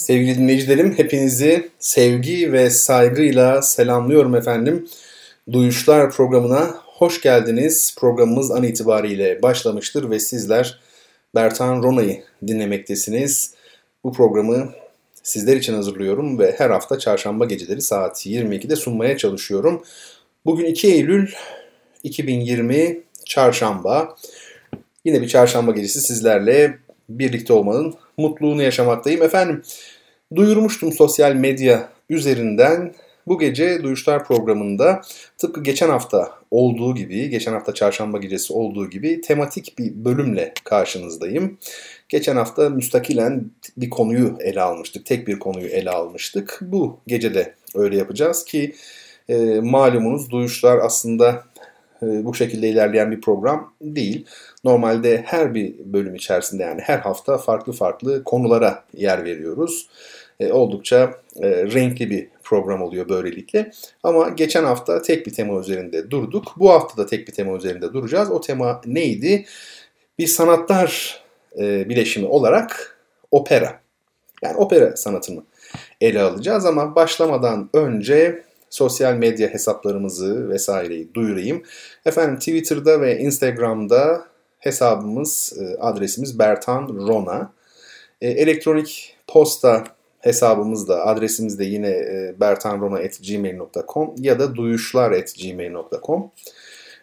Sevgili dinleyicilerim, hepinizi sevgi ve saygıyla selamlıyorum efendim. Duyuşlar programına hoş geldiniz. Programımız an itibariyle başlamıştır ve sizler Bertan Rona'yı dinlemektesiniz. Bu programı sizler için hazırlıyorum ve her hafta çarşamba geceleri saat 22'de sunmaya çalışıyorum. Bugün 2 Eylül 2020 çarşamba. Yine bir çarşamba gecesi sizlerle birlikte olmanın mutluluğunu yaşamaktayım. Efendim duyurmuştum sosyal medya üzerinden bu gece Duyuşlar programında tıpkı geçen hafta olduğu gibi, geçen hafta çarşamba gecesi olduğu gibi tematik bir bölümle karşınızdayım. Geçen hafta müstakilen bir konuyu ele almıştık, tek bir konuyu ele almıştık. Bu gece de öyle yapacağız ki e, malumunuz Duyuşlar aslında e, bu şekilde ilerleyen bir program değil. Normalde her bir bölüm içerisinde yani her hafta farklı farklı konulara yer veriyoruz. E, oldukça e, renkli bir program oluyor böylelikle. Ama geçen hafta tek bir tema üzerinde durduk. Bu hafta da tek bir tema üzerinde duracağız. O tema neydi? Bir sanatlar e, bileşimi olarak opera. Yani opera sanatını ele alacağız ama başlamadan önce sosyal medya hesaplarımızı vesaireyi duyurayım. Efendim Twitter'da ve Instagram'da hesabımız, e, adresimiz Bertan Rona. E, elektronik posta hesabımız da, adresimiz de yine e, bertanrona.gmail.com ya da duyuşlar.gmail.com.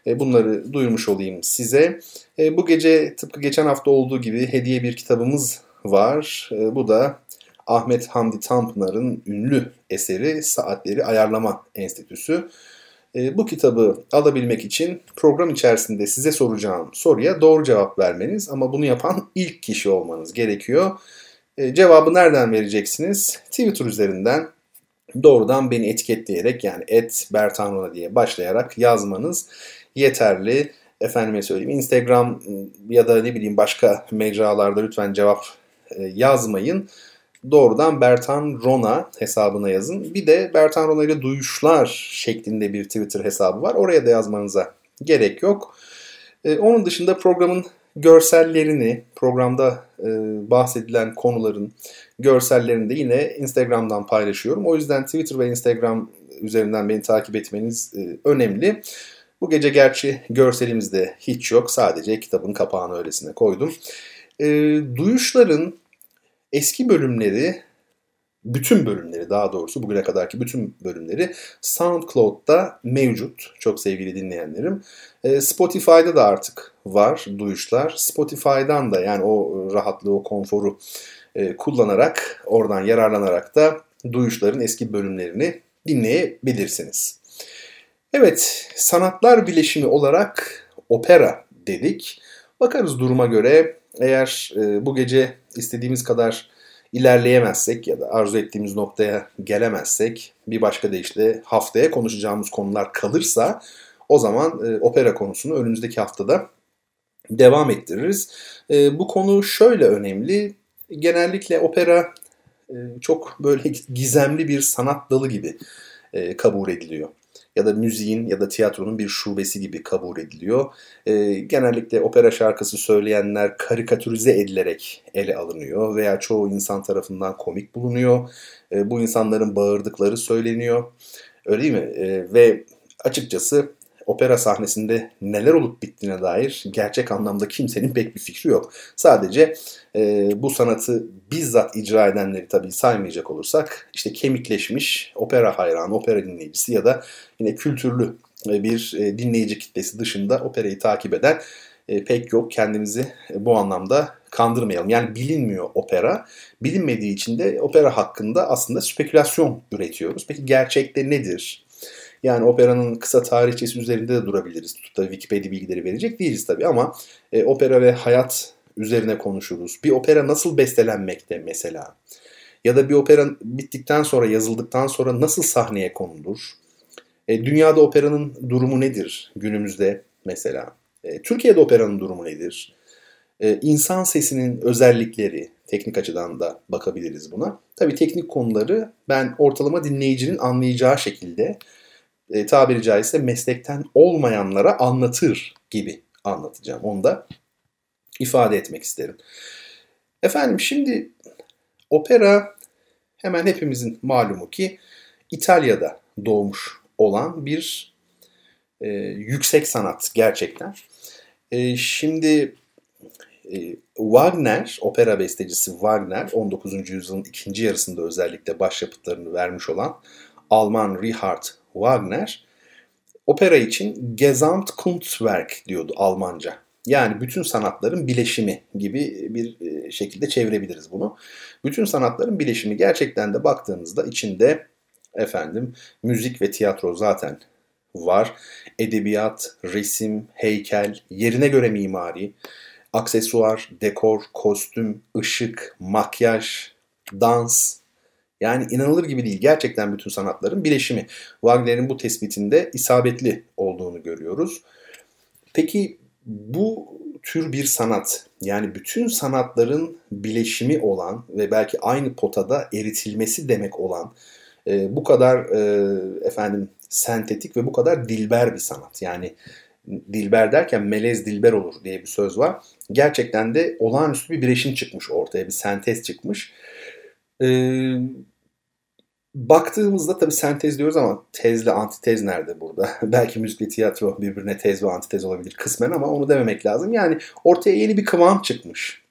Bunları duyurmuş olayım size. Bu gece tıpkı geçen hafta olduğu gibi hediye bir kitabımız var. Bu da Ahmet Hamdi Tanpınar'ın ünlü eseri Saatleri Ayarlama Enstitüsü. E, bu kitabı alabilmek için program içerisinde size soracağım soruya doğru cevap vermeniz ama bunu yapan ilk kişi olmanız gerekiyor. E, cevabı nereden vereceksiniz? Twitter üzerinden doğrudan beni etiketleyerek yani et Bertanrona diye başlayarak yazmanız yeterli. Efendime söyleyeyim Instagram ya da ne bileyim başka mecralarda lütfen cevap e, yazmayın doğrudan Bertan Rona hesabına yazın. Bir de Bertan Rona ile duyuşlar şeklinde bir Twitter hesabı var. Oraya da yazmanıza gerek yok. Ee, onun dışında programın görsellerini, programda e, bahsedilen konuların görsellerini de yine Instagram'dan paylaşıyorum. O yüzden Twitter ve Instagram üzerinden beni takip etmeniz e, önemli. Bu gece gerçi görselimizde hiç yok. Sadece kitabın kapağını öylesine koydum. E, duyuşların eski bölümleri bütün bölümleri daha doğrusu bugüne kadarki bütün bölümleri SoundCloud'da mevcut çok sevgili dinleyenlerim. E, Spotify'da da artık var duyuşlar. Spotify'dan da yani o rahatlığı, o konforu e, kullanarak, oradan yararlanarak da duyuşların eski bölümlerini dinleyebilirsiniz. Evet, sanatlar bileşimi olarak opera dedik. Bakarız duruma göre eğer e, bu gece istediğimiz kadar ilerleyemezsek ya da arzu ettiğimiz noktaya gelemezsek bir başka deyişle haftaya konuşacağımız konular kalırsa o zaman e, opera konusunu önümüzdeki haftada devam ettiririz. E, bu konu şöyle önemli. Genellikle opera e, çok böyle gizemli bir sanat dalı gibi e, kabul ediliyor ya da müziğin ya da tiyatronun bir şubesi gibi kabul ediliyor. E, genellikle opera şarkısı söyleyenler karikatürize edilerek ele alınıyor veya çoğu insan tarafından komik bulunuyor. E, bu insanların bağırdıkları söyleniyor. Öyle değil mi? E, ve açıkçası opera sahnesinde neler olup bittiğine dair gerçek anlamda kimsenin pek bir fikri yok. Sadece e, bu sanatı bizzat icra edenleri tabii saymayacak olursak işte kemikleşmiş opera hayranı, opera dinleyicisi ya da yine kültürlü e, bir e, dinleyici kitlesi dışında operayı takip eden e, pek yok. Kendimizi bu anlamda kandırmayalım. Yani bilinmiyor opera. Bilinmediği için de opera hakkında aslında spekülasyon üretiyoruz. Peki gerçekte nedir? Yani operanın kısa tarihçesi üzerinde de durabiliriz. Tutup Wikipedia bilgileri verecek değiliz tabii ama e, opera ve hayat üzerine konuşuruz. Bir opera nasıl bestelenmekte mesela? Ya da bir opera bittikten sonra, yazıldıktan sonra nasıl sahneye konulur? E, dünyada operanın durumu nedir günümüzde mesela? E, Türkiye'de operanın durumu nedir? E, insan sesinin özellikleri, teknik açıdan da bakabiliriz buna. Tabii teknik konuları ben ortalama dinleyicinin anlayacağı şekilde e, tabiri caizse meslekten olmayanlara anlatır gibi anlatacağım. Onu da ifade etmek isterim. Efendim şimdi opera hemen hepimizin malumu ki İtalya'da doğmuş olan bir e, yüksek sanat gerçekten. E, şimdi e, Wagner, opera bestecisi Wagner 19. yüzyılın ikinci yarısında özellikle başyapıtlarını vermiş olan Alman Richard Wagner opera için Gesamtkunstwerk diyordu Almanca. Yani bütün sanatların bileşimi gibi bir e, şekilde çevirebiliriz bunu. Bütün sanatların bileşimi gerçekten de baktığınızda içinde efendim müzik ve tiyatro zaten var. Edebiyat, resim, heykel, yerine göre mimari, aksesuar, dekor, kostüm, ışık, makyaj, dans. Yani inanılır gibi değil. Gerçekten bütün sanatların bileşimi. Wagner'in bu tespitinde isabetli olduğunu görüyoruz. Peki bu tür bir sanat yani bütün sanatların bileşimi olan ve belki aynı potada eritilmesi demek olan e, bu kadar e, efendim sentetik ve bu kadar dilber bir sanat. Yani dilber derken melez dilber olur diye bir söz var. Gerçekten de olağanüstü bir bileşim çıkmış ortaya, bir sentez çıkmış. Ee, baktığımızda tabii sentez diyoruz ama tezle antitez nerede burada? Belki müzik ve tiyatro birbirine tez ve antitez olabilir kısmen ama onu dememek lazım. Yani ortaya yeni bir kıvam çıkmış.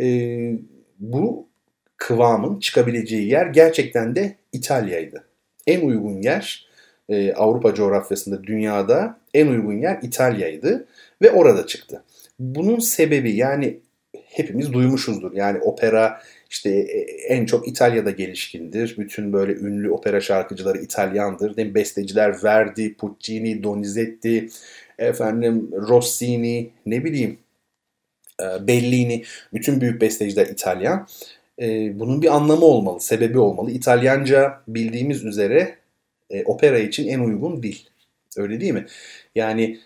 Ee, bu kıvamın çıkabileceği yer gerçekten de İtalya'ydı. En uygun yer e, Avrupa coğrafyasında dünyada en uygun yer İtalya'ydı ve orada çıktı. Bunun sebebi yani hepimiz duymuşuzdur. Yani opera işte e, en çok İtalya'da gelişkindir. Bütün böyle ünlü opera şarkıcıları İtalyandır. Değil mi? Besteciler Verdi, Puccini, Donizetti, efendim Rossini, ne bileyim e, Bellini. Bütün büyük besteciler İtalyan. E, bunun bir anlamı olmalı, sebebi olmalı. İtalyanca bildiğimiz üzere opera için en uygun dil. Öyle değil mi? Yani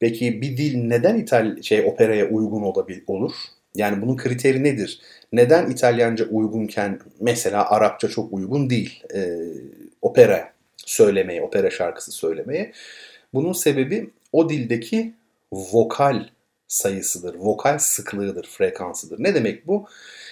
peki bir dil neden İtal şey operaya uygun olabilir olur? Yani bunun kriteri nedir? Neden İtalyanca uygunken mesela Arapça çok uygun değil e, opera söylemeye, opera şarkısı söylemeye? Bunun sebebi o dildeki vokal sayısıdır, vokal sıklığıdır, frekansıdır. Ne demek bu?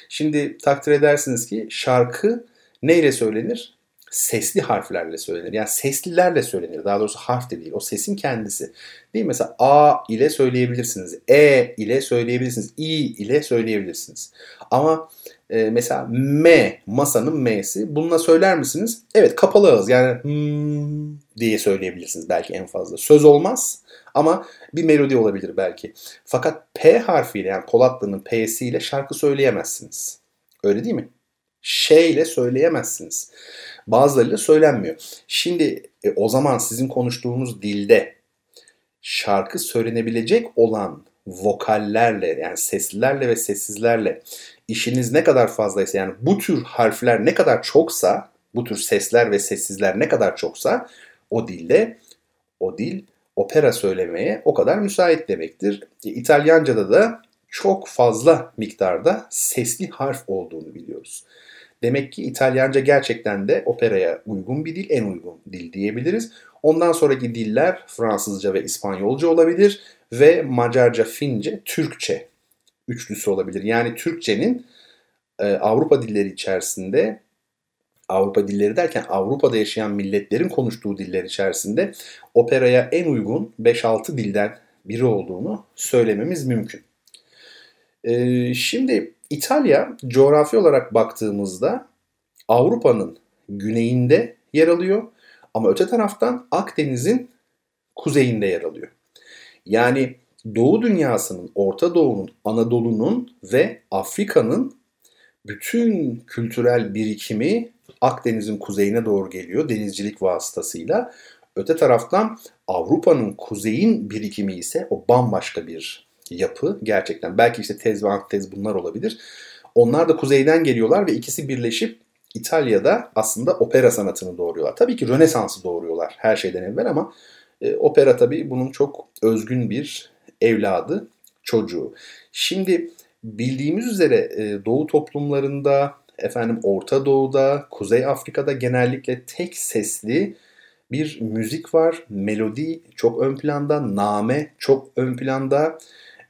Şimdi takdir edersiniz ki şarkı neyle söylenir? Sesli harflerle söylenir. Yani seslilerle söylenir. Daha doğrusu harf de değil. O sesin kendisi. Değil? Mesela A ile söyleyebilirsiniz. E ile söyleyebilirsiniz. İ ile söyleyebilirsiniz. Ama e, mesela M, masanın M'si. Bununla söyler misiniz? Evet kapalı ağız. Yani hmm diye söyleyebilirsiniz belki en fazla. Söz olmaz ama bir melodi olabilir belki. Fakat P harfiyle yani Polatlı'nın P'siyle şarkı söyleyemezsiniz. Öyle değil mi? Ş ile söyleyemezsiniz. Bazılarıyla söylenmiyor. Şimdi e, o zaman sizin konuştuğunuz dilde şarkı söylenebilecek olan vokallerle yani seslilerle ve sessizlerle işiniz ne kadar fazlaysa yani bu tür harfler ne kadar çoksa bu tür sesler ve sessizler ne kadar çoksa o dilde o dil opera söylemeye o kadar müsait demektir. E, İtalyanca'da da çok fazla miktarda sesli harf olduğunu biliyoruz. Demek ki İtalyanca gerçekten de operaya uygun bir dil, en uygun dil diyebiliriz. Ondan sonraki diller Fransızca ve İspanyolca olabilir ve Macarca, Fince, Türkçe üçlüsü olabilir. Yani Türkçenin e, Avrupa dilleri içerisinde Avrupa dilleri derken Avrupa'da yaşayan milletlerin konuştuğu diller içerisinde operaya en uygun 5-6 dilden biri olduğunu söylememiz mümkün. Ee, şimdi İtalya coğrafi olarak baktığımızda Avrupa'nın güneyinde yer alıyor ama öte taraftan Akdeniz'in kuzeyinde yer alıyor. Yani Doğu dünyasının, Orta Doğu'nun, Anadolu'nun ve Afrika'nın bütün kültürel birikimi Akdeniz'in kuzeyine doğru geliyor denizcilik vasıtasıyla. Öte taraftan Avrupa'nın kuzeyin birikimi ise o bambaşka bir yapı gerçekten. Belki işte tez ve antitez bunlar olabilir. Onlar da kuzeyden geliyorlar ve ikisi birleşip İtalya'da aslında opera sanatını doğuruyorlar. Tabii ki Rönesans'ı doğuruyorlar her şeyden evvel ama e, opera tabii bunun çok özgün bir evladı, çocuğu. Şimdi bildiğimiz üzere e, Doğu toplumlarında, efendim Orta Doğu'da, Kuzey Afrika'da genellikle tek sesli bir müzik var. Melodi çok ön planda, name çok ön planda.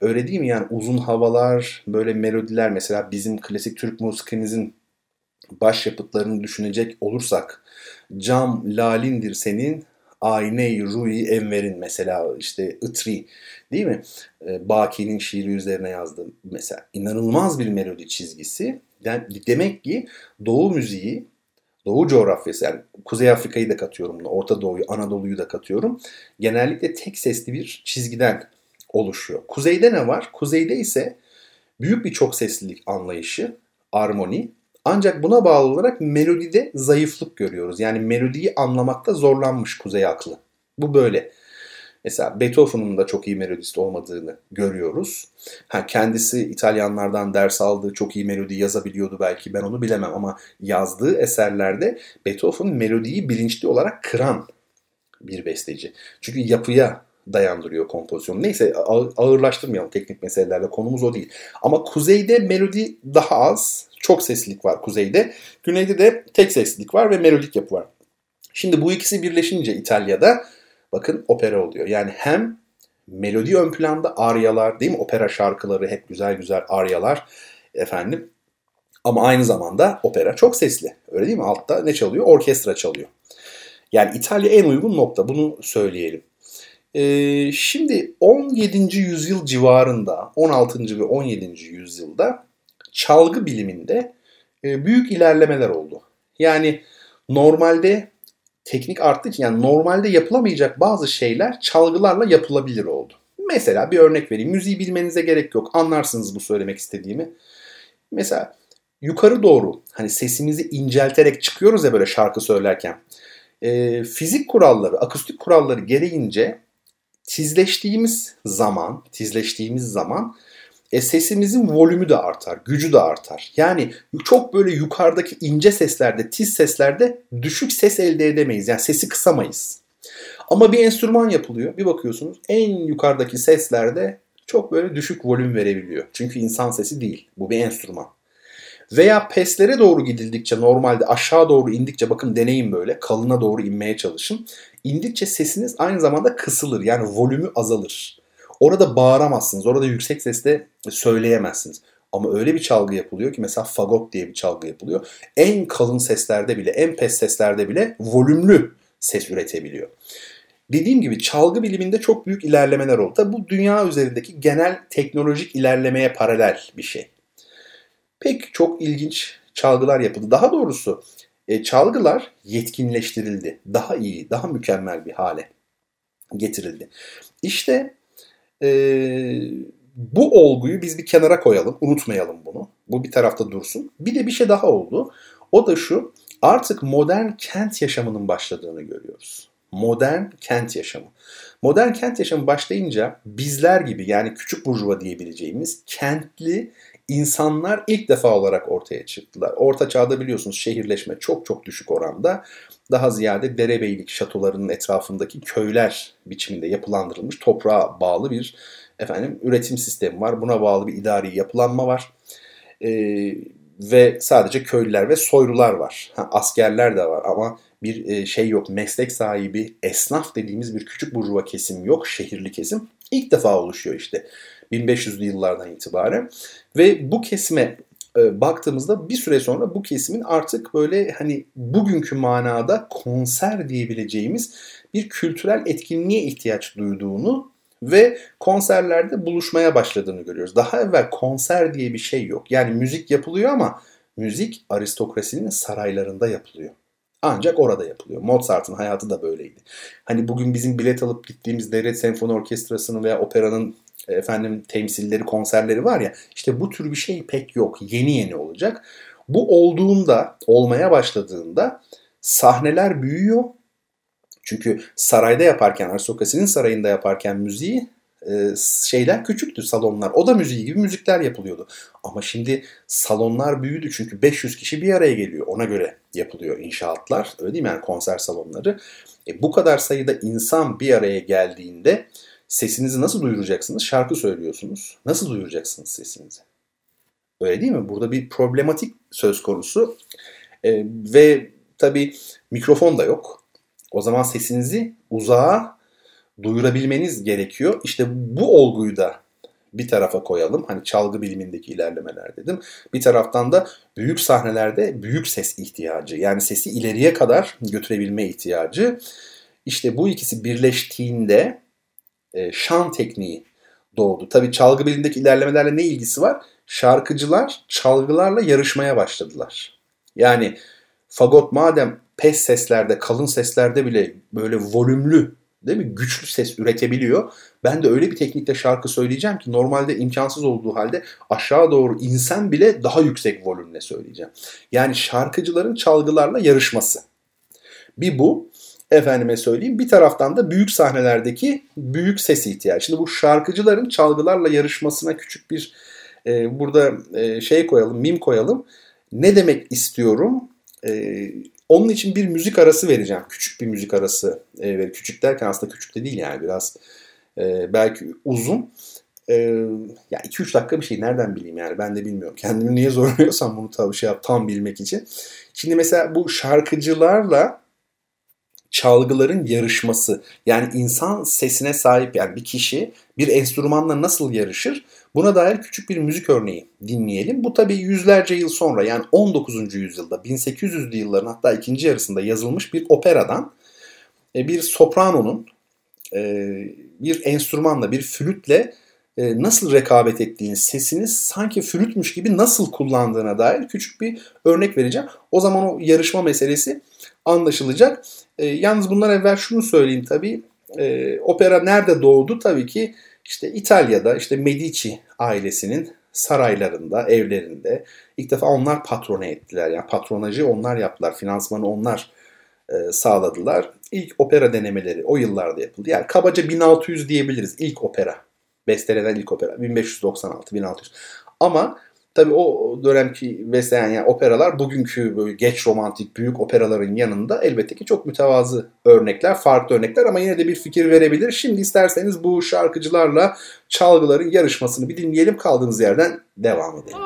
Öyle değil mi? Yani uzun havalar, böyle melodiler mesela bizim klasik Türk musikimizin başyapıtlarını düşünecek olursak Cam lalindir senin, Ayne-i Rui Enver'in mesela işte Itri değil mi? E, Baki'nin şiiri üzerine yazdı mesela. inanılmaz bir melodi çizgisi. Yani demek ki Doğu müziği, Doğu coğrafyası yani Kuzey Afrika'yı da katıyorum, Orta Doğu'yu, Anadolu'yu da katıyorum. Genellikle tek sesli bir çizgiden oluşuyor. Kuzeyde ne var? Kuzeyde ise büyük bir çok seslilik anlayışı, armoni. Ancak buna bağlı olarak melodide zayıflık görüyoruz. Yani melodiyi anlamakta zorlanmış kuzey aklı. Bu böyle. Mesela Beethoven'ın da çok iyi melodist olmadığını görüyoruz. Ha, kendisi İtalyanlardan ders aldığı çok iyi melodi yazabiliyordu belki ben onu bilemem ama yazdığı eserlerde Beethoven melodiyi bilinçli olarak kıran bir besteci. Çünkü yapıya dayandırıyor kompozisyonu. Neyse ağırlaştırmayalım teknik meselelerle konumuz o değil. Ama kuzeyde melodi daha az, çok seslilik var kuzeyde. Güneyde de tek seslilik var ve melodik yapı var. Şimdi bu ikisi birleşince İtalya'da bakın opera oluyor. Yani hem melodi ön planda aryalar değil mi? Opera şarkıları hep güzel güzel aryalar efendim. Ama aynı zamanda opera çok sesli. Öyle değil mi? Altta ne çalıyor? Orkestra çalıyor. Yani İtalya en uygun nokta. Bunu söyleyelim. Ee, şimdi 17. yüzyıl civarında, 16. ve 17. yüzyılda çalgı biliminde e, büyük ilerlemeler oldu. Yani normalde teknik arttığı için yani normalde yapılamayacak bazı şeyler çalgılarla yapılabilir oldu. Mesela bir örnek vereyim. Müziği bilmenize gerek yok. Anlarsınız bu söylemek istediğimi. Mesela yukarı doğru hani sesimizi incelterek çıkıyoruz ya böyle şarkı söylerken. E, fizik kuralları, akustik kuralları gereğince tizleştiğimiz zaman, tizleştiğimiz zaman e, sesimizin volümü de artar, gücü de artar. Yani çok böyle yukarıdaki ince seslerde, tiz seslerde düşük ses elde edemeyiz. Yani sesi kısamayız. Ama bir enstrüman yapılıyor. Bir bakıyorsunuz en yukarıdaki seslerde çok böyle düşük volüm verebiliyor. Çünkü insan sesi değil. Bu bir enstrüman. Veya peslere doğru gidildikçe normalde aşağı doğru indikçe bakın deneyin böyle kalına doğru inmeye çalışın. İndikçe sesiniz aynı zamanda kısılır yani volümü azalır. Orada bağıramazsınız. Orada yüksek sesle söyleyemezsiniz. Ama öyle bir çalgı yapılıyor ki mesela fagot diye bir çalgı yapılıyor. En kalın seslerde bile, en pes seslerde bile volümlü ses üretebiliyor. Dediğim gibi çalgı biliminde çok büyük ilerlemeler oldu. Tabi bu dünya üzerindeki genel teknolojik ilerlemeye paralel bir şey. Pek çok ilginç çalgılar yapıldı. Daha doğrusu e, çalgılar yetkinleştirildi. Daha iyi, daha mükemmel bir hale getirildi. İşte e, bu olguyu biz bir kenara koyalım, unutmayalım bunu. Bu bir tarafta dursun. Bir de bir şey daha oldu. O da şu, artık modern kent yaşamının başladığını görüyoruz. Modern kent yaşamı. Modern kent yaşamı başlayınca bizler gibi yani küçük burjuva diyebileceğimiz kentli insanlar ilk defa olarak ortaya çıktılar. Orta çağda biliyorsunuz şehirleşme çok çok düşük oranda. Daha ziyade derebeylik şatolarının etrafındaki köyler biçiminde yapılandırılmış toprağa bağlı bir efendim üretim sistemi var. Buna bağlı bir idari yapılanma var. Ee, ve sadece köylüler ve soylular var. Ha, askerler de var ama bir e, şey yok. Meslek sahibi, esnaf dediğimiz bir küçük burjuva kesim yok. Şehirli kesim. ilk defa oluşuyor işte. 1500'lü yıllardan itibaren ve bu kesime e, baktığımızda bir süre sonra bu kesimin artık böyle hani bugünkü manada konser diyebileceğimiz bir kültürel etkinliğe ihtiyaç duyduğunu ve konserlerde buluşmaya başladığını görüyoruz. Daha evvel konser diye bir şey yok. Yani müzik yapılıyor ama müzik aristokrasinin saraylarında yapılıyor. Ancak orada yapılıyor. Mozart'ın hayatı da böyleydi. Hani bugün bizim bilet alıp gittiğimiz devlet senfoni orkestrasının veya operanın efendim temsilleri, konserleri var ya işte bu tür bir şey pek yok. Yeni yeni olacak. Bu olduğunda, olmaya başladığında sahneler büyüyor. Çünkü sarayda yaparken, aristokrasinin sarayında yaparken müziği e, şeyler küçüktü salonlar. O da müziği gibi müzikler yapılıyordu. Ama şimdi salonlar büyüdü çünkü 500 kişi bir araya geliyor. Ona göre yapılıyor inşaatlar. Öyle değil mi? Yani konser salonları. E, bu kadar sayıda insan bir araya geldiğinde sesinizi nasıl duyuracaksınız? Şarkı söylüyorsunuz. Nasıl duyuracaksınız sesinizi? Öyle değil mi? Burada bir problematik söz konusu. E, ve tabii mikrofon da yok. O zaman sesinizi uzağa duyurabilmeniz gerekiyor. İşte bu olguyu da bir tarafa koyalım. Hani çalgı bilimindeki ilerlemeler dedim. Bir taraftan da büyük sahnelerde büyük ses ihtiyacı. Yani sesi ileriye kadar götürebilme ihtiyacı. İşte bu ikisi birleştiğinde e, şan tekniği doğdu. Tabii çalgı bilimindeki ilerlemelerle ne ilgisi var? Şarkıcılar çalgılarla yarışmaya başladılar. Yani fagot madem pes seslerde, kalın seslerde bile böyle volümlü değil mi? Güçlü ses üretebiliyor. Ben de öyle bir teknikle şarkı söyleyeceğim ki normalde imkansız olduğu halde aşağı doğru insen bile daha yüksek volümle söyleyeceğim. Yani şarkıcıların çalgılarla yarışması. Bir bu. Efendime söyleyeyim. Bir taraftan da büyük sahnelerdeki büyük ses ihtiyacı. Şimdi bu şarkıcıların çalgılarla yarışmasına küçük bir e, burada e, şey koyalım, mim koyalım. Ne demek istiyorum? E, onun için bir müzik arası vereceğim. Küçük bir müzik arası. E, küçük derken aslında küçük de değil yani biraz e, belki uzun. E, ya 2-3 dakika bir şey nereden bileyim yani ben de bilmiyorum. Kendimi niye zorluyorsam bunu tabii şey yap tam bilmek için. Şimdi mesela bu şarkıcılarla çalgıların yarışması. Yani insan sesine sahip yani bir kişi bir enstrümanla nasıl yarışır? Buna dair küçük bir müzik örneği dinleyelim. Bu tabii yüzlerce yıl sonra yani 19. yüzyılda 1800'lü yılların hatta ikinci yarısında yazılmış bir operadan e, bir sopranonun e, bir enstrümanla, bir flütle e, nasıl rekabet ettiğini, sesini sanki flütmüş gibi nasıl kullandığına dair küçük bir örnek vereceğim. O zaman o yarışma meselesi anlaşılacak. Yalnız bundan evvel şunu söyleyeyim tabii. Opera nerede doğdu? Tabii ki işte İtalya'da işte Medici ailesinin saraylarında, evlerinde ilk defa onlar patrone ettiler. Yani patronajı onlar yaptılar, finansmanı onlar e, sağladılar. İlk opera denemeleri o yıllarda yapıldı. Yani kabaca 1600 diyebiliriz ilk opera. Bestelenen ilk opera 1596 1600. Ama Tabi o dönemki western yani operalar bugünkü böyle geç romantik büyük operaların yanında elbette ki çok mütevazı örnekler, farklı örnekler ama yine de bir fikir verebilir. Şimdi isterseniz bu şarkıcılarla çalgıların yarışmasını bir dinleyelim kaldığımız yerden devam edelim.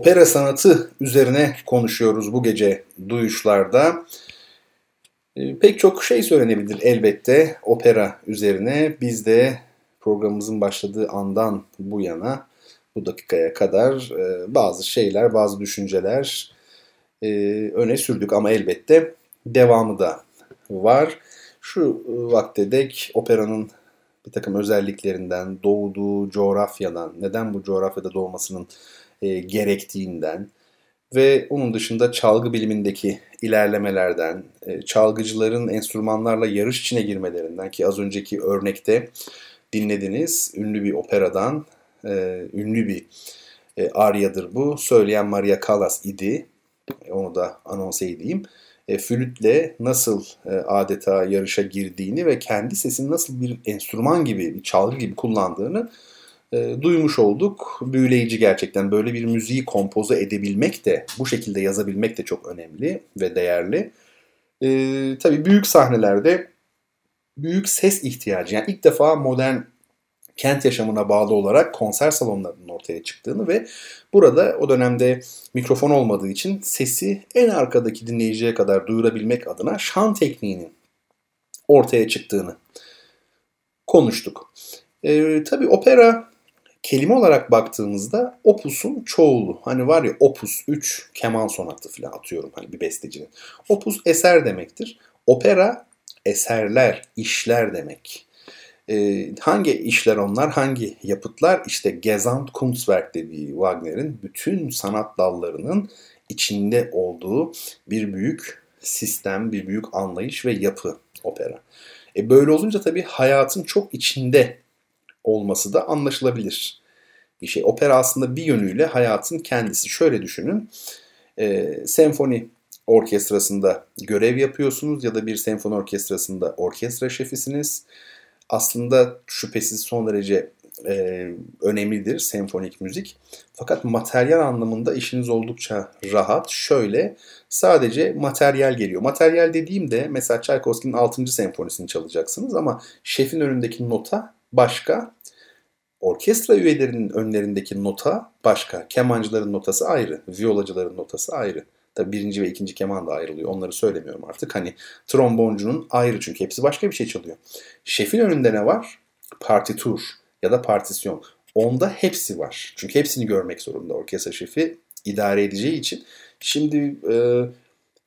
Opera sanatı üzerine konuşuyoruz bu gece duyuşlarda. E, pek çok şey söylenebilir elbette opera üzerine. Biz de programımızın başladığı andan bu yana bu dakikaya kadar e, bazı şeyler, bazı düşünceler e, öne sürdük ama elbette devamı da var. Şu vakte dek operanın bir takım özelliklerinden, doğduğu coğrafyadan, neden bu coğrafyada doğmasının e, gerektiğinden ve onun dışında çalgı bilimindeki ilerlemelerden, e, çalgıcıların enstrümanlarla yarış içine girmelerinden ki az önceki örnekte dinlediniz ünlü bir operadan e, ünlü bir e, aryadır bu. Söyleyen Maria Callas idi. Onu da anons edeyim. E, flütle nasıl e, adeta yarışa girdiğini ve kendi sesini nasıl bir enstrüman gibi, bir çalgı gibi kullandığını e, duymuş olduk. Büyüleyici gerçekten. Böyle bir müziği kompoze edebilmek de, bu şekilde yazabilmek de çok önemli ve değerli. E, tabii büyük sahnelerde büyük ses ihtiyacı. Yani ilk defa modern kent yaşamına bağlı olarak konser salonlarının ortaya çıktığını ve burada o dönemde mikrofon olmadığı için sesi en arkadaki dinleyiciye kadar duyurabilmek adına şan tekniğinin ortaya çıktığını konuştuk. Ee, tabii opera kelime olarak baktığımızda opusun çoğulu. Hani var ya opus 3 keman sonatı falan atıyorum hani bir bestecinin. Opus eser demektir. Opera eserler, işler demek. E, hangi işler onlar, hangi yapıtlar? İşte Gesamtkunstwerk dediği Wagner'in bütün sanat dallarının içinde olduğu bir büyük sistem, bir büyük anlayış ve yapı opera. E böyle olunca tabii hayatın çok içinde olması da anlaşılabilir bir şey. Opera aslında bir yönüyle hayatın kendisi. Şöyle düşünün, e, senfoni orkestrasında görev yapıyorsunuz ya da bir senfoni orkestrasında orkestra şefisiniz aslında şüphesiz son derece e, önemlidir senfonik müzik. Fakat materyal anlamında işiniz oldukça rahat. Şöyle sadece materyal geliyor. Materyal dediğimde mesela Tchaikovsky'nin 6. senfonisini çalacaksınız ama şefin önündeki nota başka. Orkestra üyelerinin önlerindeki nota başka. Kemancıların notası ayrı. Viyolacıların notası ayrı. Tabi birinci ve ikinci keman da ayrılıyor. Onları söylemiyorum artık. Hani tromboncunun ayrı çünkü hepsi başka bir şey çalıyor. Şefin önünde ne var? Partitur ya da partisyon. Onda hepsi var. Çünkü hepsini görmek zorunda orkestra şefi idare edeceği için. Şimdi e,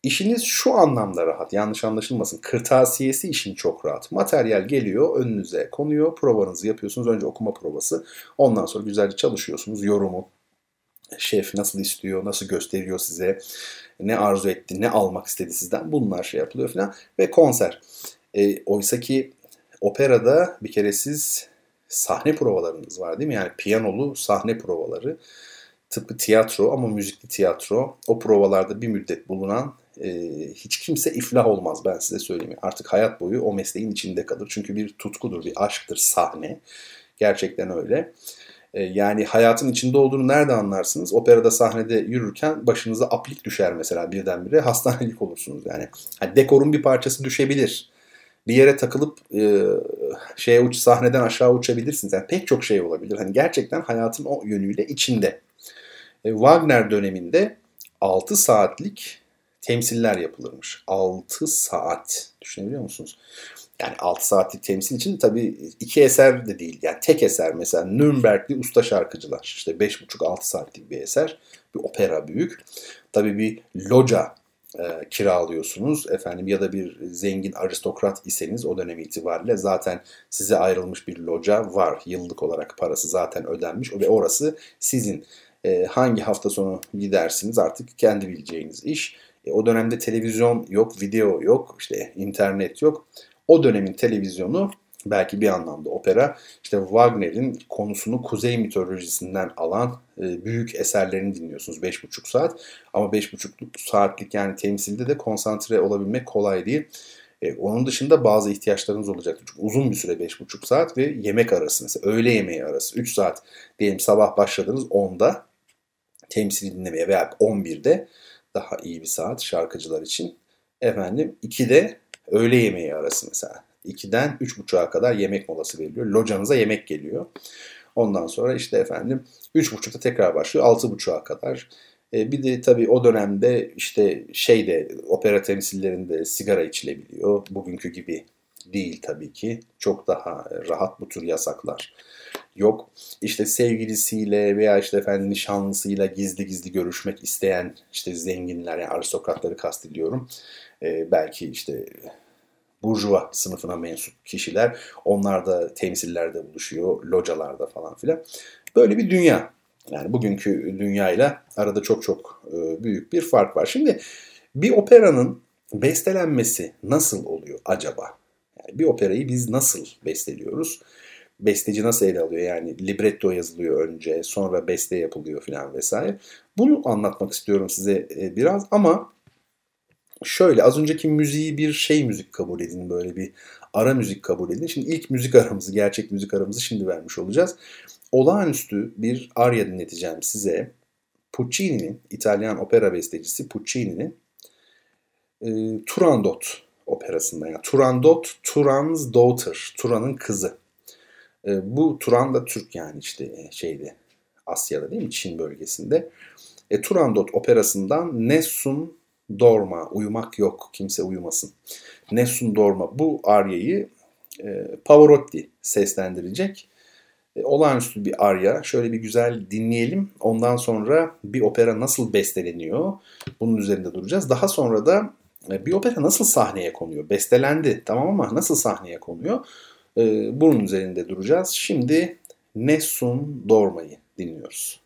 işiniz şu anlamda rahat. Yanlış anlaşılmasın. Kırtasiyesi işin çok rahat. Materyal geliyor önünüze konuyor. Provanızı yapıyorsunuz. Önce okuma provası. Ondan sonra güzelce çalışıyorsunuz. Yorumu, şef nasıl istiyor, nasıl gösteriyor size, ne arzu etti, ne almak istedi sizden bunlar şey yapılıyor falan ve konser. E, Oysa ki operada bir kere siz sahne provalarınız var değil mi? Yani piyanolu sahne provaları tıpkı tiyatro ama müzikli tiyatro. O provalarda bir müddet bulunan e, hiç kimse iflah olmaz ben size söyleyeyim. Artık hayat boyu o mesleğin içinde kalır. Çünkü bir tutkudur, bir aşktır sahne. Gerçekten öyle. E, yani hayatın içinde olduğunu nerede anlarsınız? Operada sahnede yürürken başınıza aplik düşer mesela birdenbire hastanelik olursunuz yani. yani dekorun bir parçası düşebilir. Bir yere takılıp e, şeye uç sahneden aşağı uçabilirsiniz. Yani pek çok şey olabilir. Hani gerçekten hayatın o yönüyle içinde. E, Wagner döneminde 6 saatlik temsiller yapılırmış. 6 saat. Düşünebiliyor musunuz? yani 6 saatlik temsil için tabii iki eser de değil. Yani tek eser mesela Nürnbergli usta şarkıcılar. İşte 5,5-6 saatlik bir eser. Bir opera büyük. Tabii bir loca e, kiralıyorsunuz efendim ya da bir zengin aristokrat iseniz o dönem itibariyle zaten size ayrılmış bir loca var. Yıllık olarak parası zaten ödenmiş ve orası sizin. E, hangi hafta sonu gidersiniz artık kendi bileceğiniz iş. E, o dönemde televizyon yok, video yok, işte internet yok o dönemin televizyonu belki bir anlamda opera işte Wagner'in konusunu kuzey mitolojisinden alan e, büyük eserlerini dinliyorsunuz 5,5 saat. Ama 5,5 saatlik yani temsilde de konsantre olabilmek kolay değil. E, onun dışında bazı ihtiyaçlarınız olacaktır. Çünkü uzun bir süre 5,5 saat ve yemek arası mesela öğle yemeği arası 3 saat diyelim sabah başladınız 10'da temsili dinlemeye veya 11'de daha iyi bir saat şarkıcılar için. Efendim 2'de Öğle yemeği arası mesela. 2'den 3.30'a kadar yemek molası veriliyor. Locanıza yemek geliyor. Ondan sonra işte efendim 3.30'da tekrar başlıyor 6.30'a kadar. E, bir de tabii o dönemde işte şeyde opera temsillerinde sigara içilebiliyor. Bugünkü gibi değil tabii ki. Çok daha rahat bu tür yasaklar yok. İşte sevgilisiyle veya işte efendim nişanlısıyla gizli gizli görüşmek isteyen işte zenginler yani aristokratları kastediyorum. Ee, belki işte burjuva sınıfına mensup kişiler onlar da temsillerde buluşuyor, localarda falan filan. Böyle bir dünya. Yani bugünkü dünyayla arada çok çok e, büyük bir fark var. Şimdi bir operanın bestelenmesi nasıl oluyor acaba? Yani bir operayı biz nasıl besteliyoruz? Besteci nasıl ele alıyor? Yani libretto yazılıyor önce, sonra beste yapılıyor falan vesaire. Bunu anlatmak istiyorum size e, biraz ama şöyle az önceki müziği bir şey müzik kabul edin böyle bir ara müzik kabul edin. Şimdi ilk müzik aramızı, gerçek müzik aramızı şimdi vermiş olacağız. Olağanüstü bir arya dinleteceğim size. Puccini'nin, İtalyan opera bestecisi Puccini'nin e, Turandot operasında. Yani Turandot, Turan's Daughter, Turan'ın kızı. E, bu Turan da Türk yani işte e, şeyde Asya'da değil mi? Çin bölgesinde. E, Turandot operasından Nessun Dorma, uyumak yok, kimse uyumasın. Nessun Dorma bu aryayı e, Pavarotti seslendirecek. E, olağanüstü bir arya. Şöyle bir güzel dinleyelim. Ondan sonra bir opera nasıl besteleniyor? Bunun üzerinde duracağız. Daha sonra da e, bir opera nasıl sahneye konuyor? Bestelendi tamam ama nasıl sahneye konuyor? E, bunun üzerinde duracağız. Şimdi Nessun Dorma'yı dinliyoruz.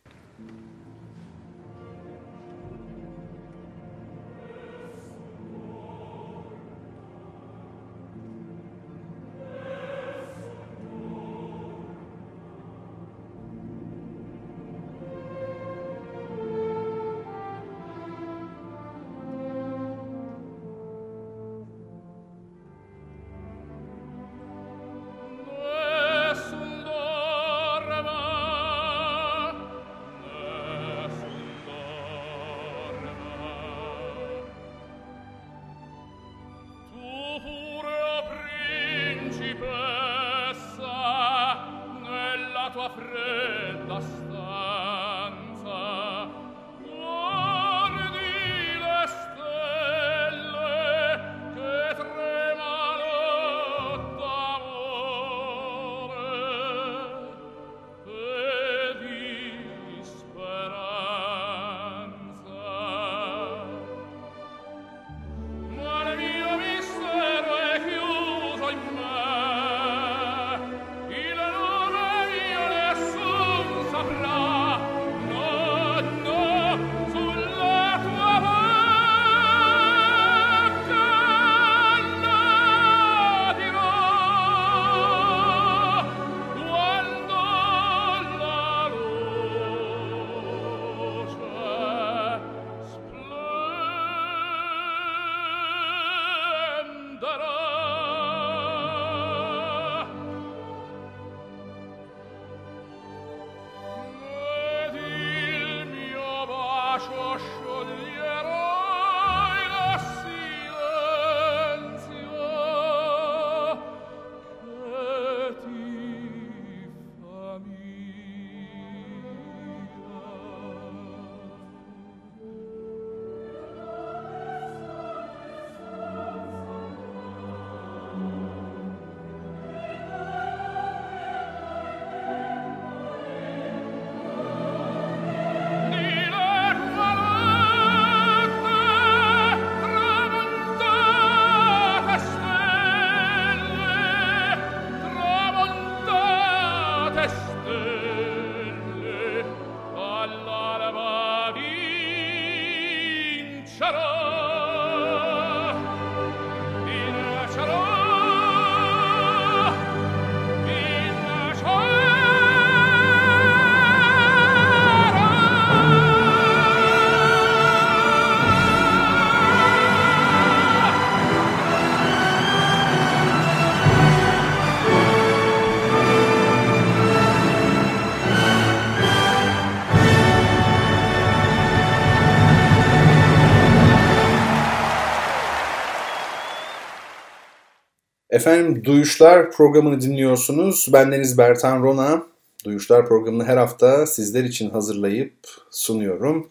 Efendim Duyuşlar programını dinliyorsunuz. Bendeniz Bertan Rona. Duyuşlar programını her hafta sizler için hazırlayıp sunuyorum.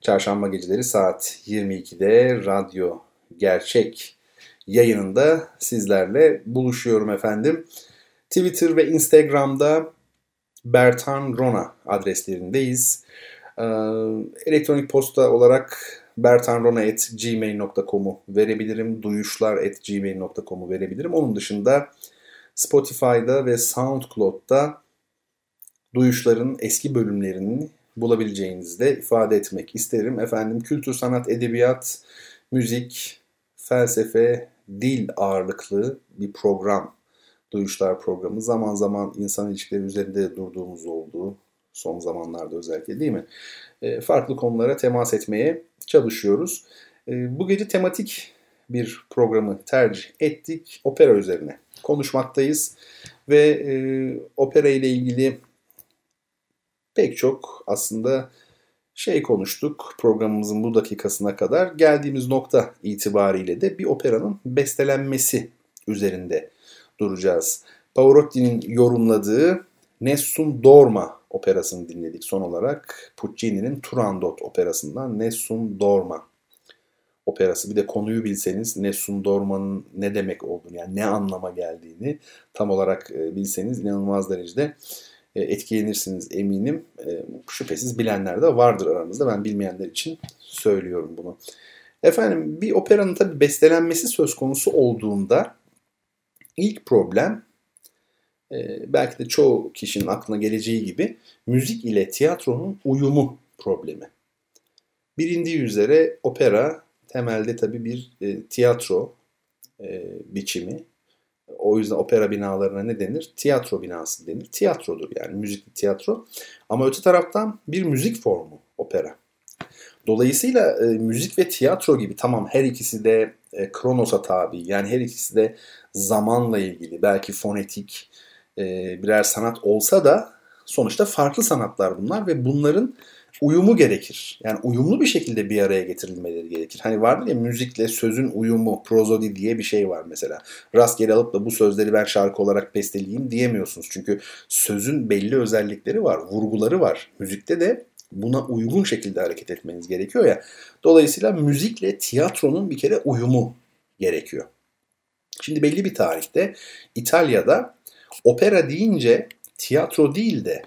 Çarşamba geceleri saat 22'de Radyo Gerçek yayınında sizlerle buluşuyorum efendim. Twitter ve Instagram'da Bertan Rona adreslerindeyiz. Ee, elektronik posta olarak bertanrona.gmail.com'u verebilirim. Duyuşlar.gmail.com'u verebilirim. Onun dışında Spotify'da ve SoundCloud'da duyuşların eski bölümlerini bulabileceğinizi de ifade etmek isterim. Efendim kültür, sanat, edebiyat, müzik, felsefe, dil ağırlıklı bir program. Duyuşlar programı zaman zaman insan ilişkileri üzerinde durduğumuz olduğu son zamanlarda özellikle değil mi? E, farklı konulara temas etmeye çalışıyoruz. E, bu gece tematik bir programı tercih ettik. Opera üzerine konuşmaktayız ve e, opera ile ilgili pek çok aslında şey konuştuk programımızın bu dakikasına kadar. Geldiğimiz nokta itibariyle de bir operanın bestelenmesi üzerinde duracağız. Pavarotti'nin yorumladığı Nessun Dorma operasını dinledik son olarak. Puccini'nin Turandot operasından Nessun Dorma operası. Bir de konuyu bilseniz Nessun Dorma'nın ne demek olduğunu yani ne anlama geldiğini tam olarak e, bilseniz inanılmaz derecede e, etkilenirsiniz eminim. E, şüphesiz bilenler de vardır aranızda. Ben bilmeyenler için söylüyorum bunu. Efendim bir operanın tabi bestelenmesi söz konusu olduğunda ilk problem belki de çoğu kişinin aklına geleceği gibi müzik ile tiyatronun uyumu problemi. Bilindiği üzere opera temelde tabii bir e, tiyatro e, biçimi. O yüzden opera binalarına ne denir? Tiyatro binası denir. Tiyatrodur yani müzikli tiyatro. Ama öte taraftan bir müzik formu opera. Dolayısıyla e, müzik ve tiyatro gibi tamam her ikisi de e, kronosa tabi. Yani her ikisi de zamanla ilgili belki fonetik e, birer sanat olsa da sonuçta farklı sanatlar bunlar ve bunların uyumu gerekir. Yani uyumlu bir şekilde bir araya getirilmeleri gerekir. Hani vardır ya müzikle sözün uyumu, prozodi diye bir şey var mesela. Rastgele alıp da bu sözleri ben şarkı olarak besteleyeyim diyemiyorsunuz. Çünkü sözün belli özellikleri var, vurguları var. Müzikte de buna uygun şekilde hareket etmeniz gerekiyor ya. Dolayısıyla müzikle tiyatronun bir kere uyumu gerekiyor. Şimdi belli bir tarihte İtalya'da opera deyince tiyatro değil de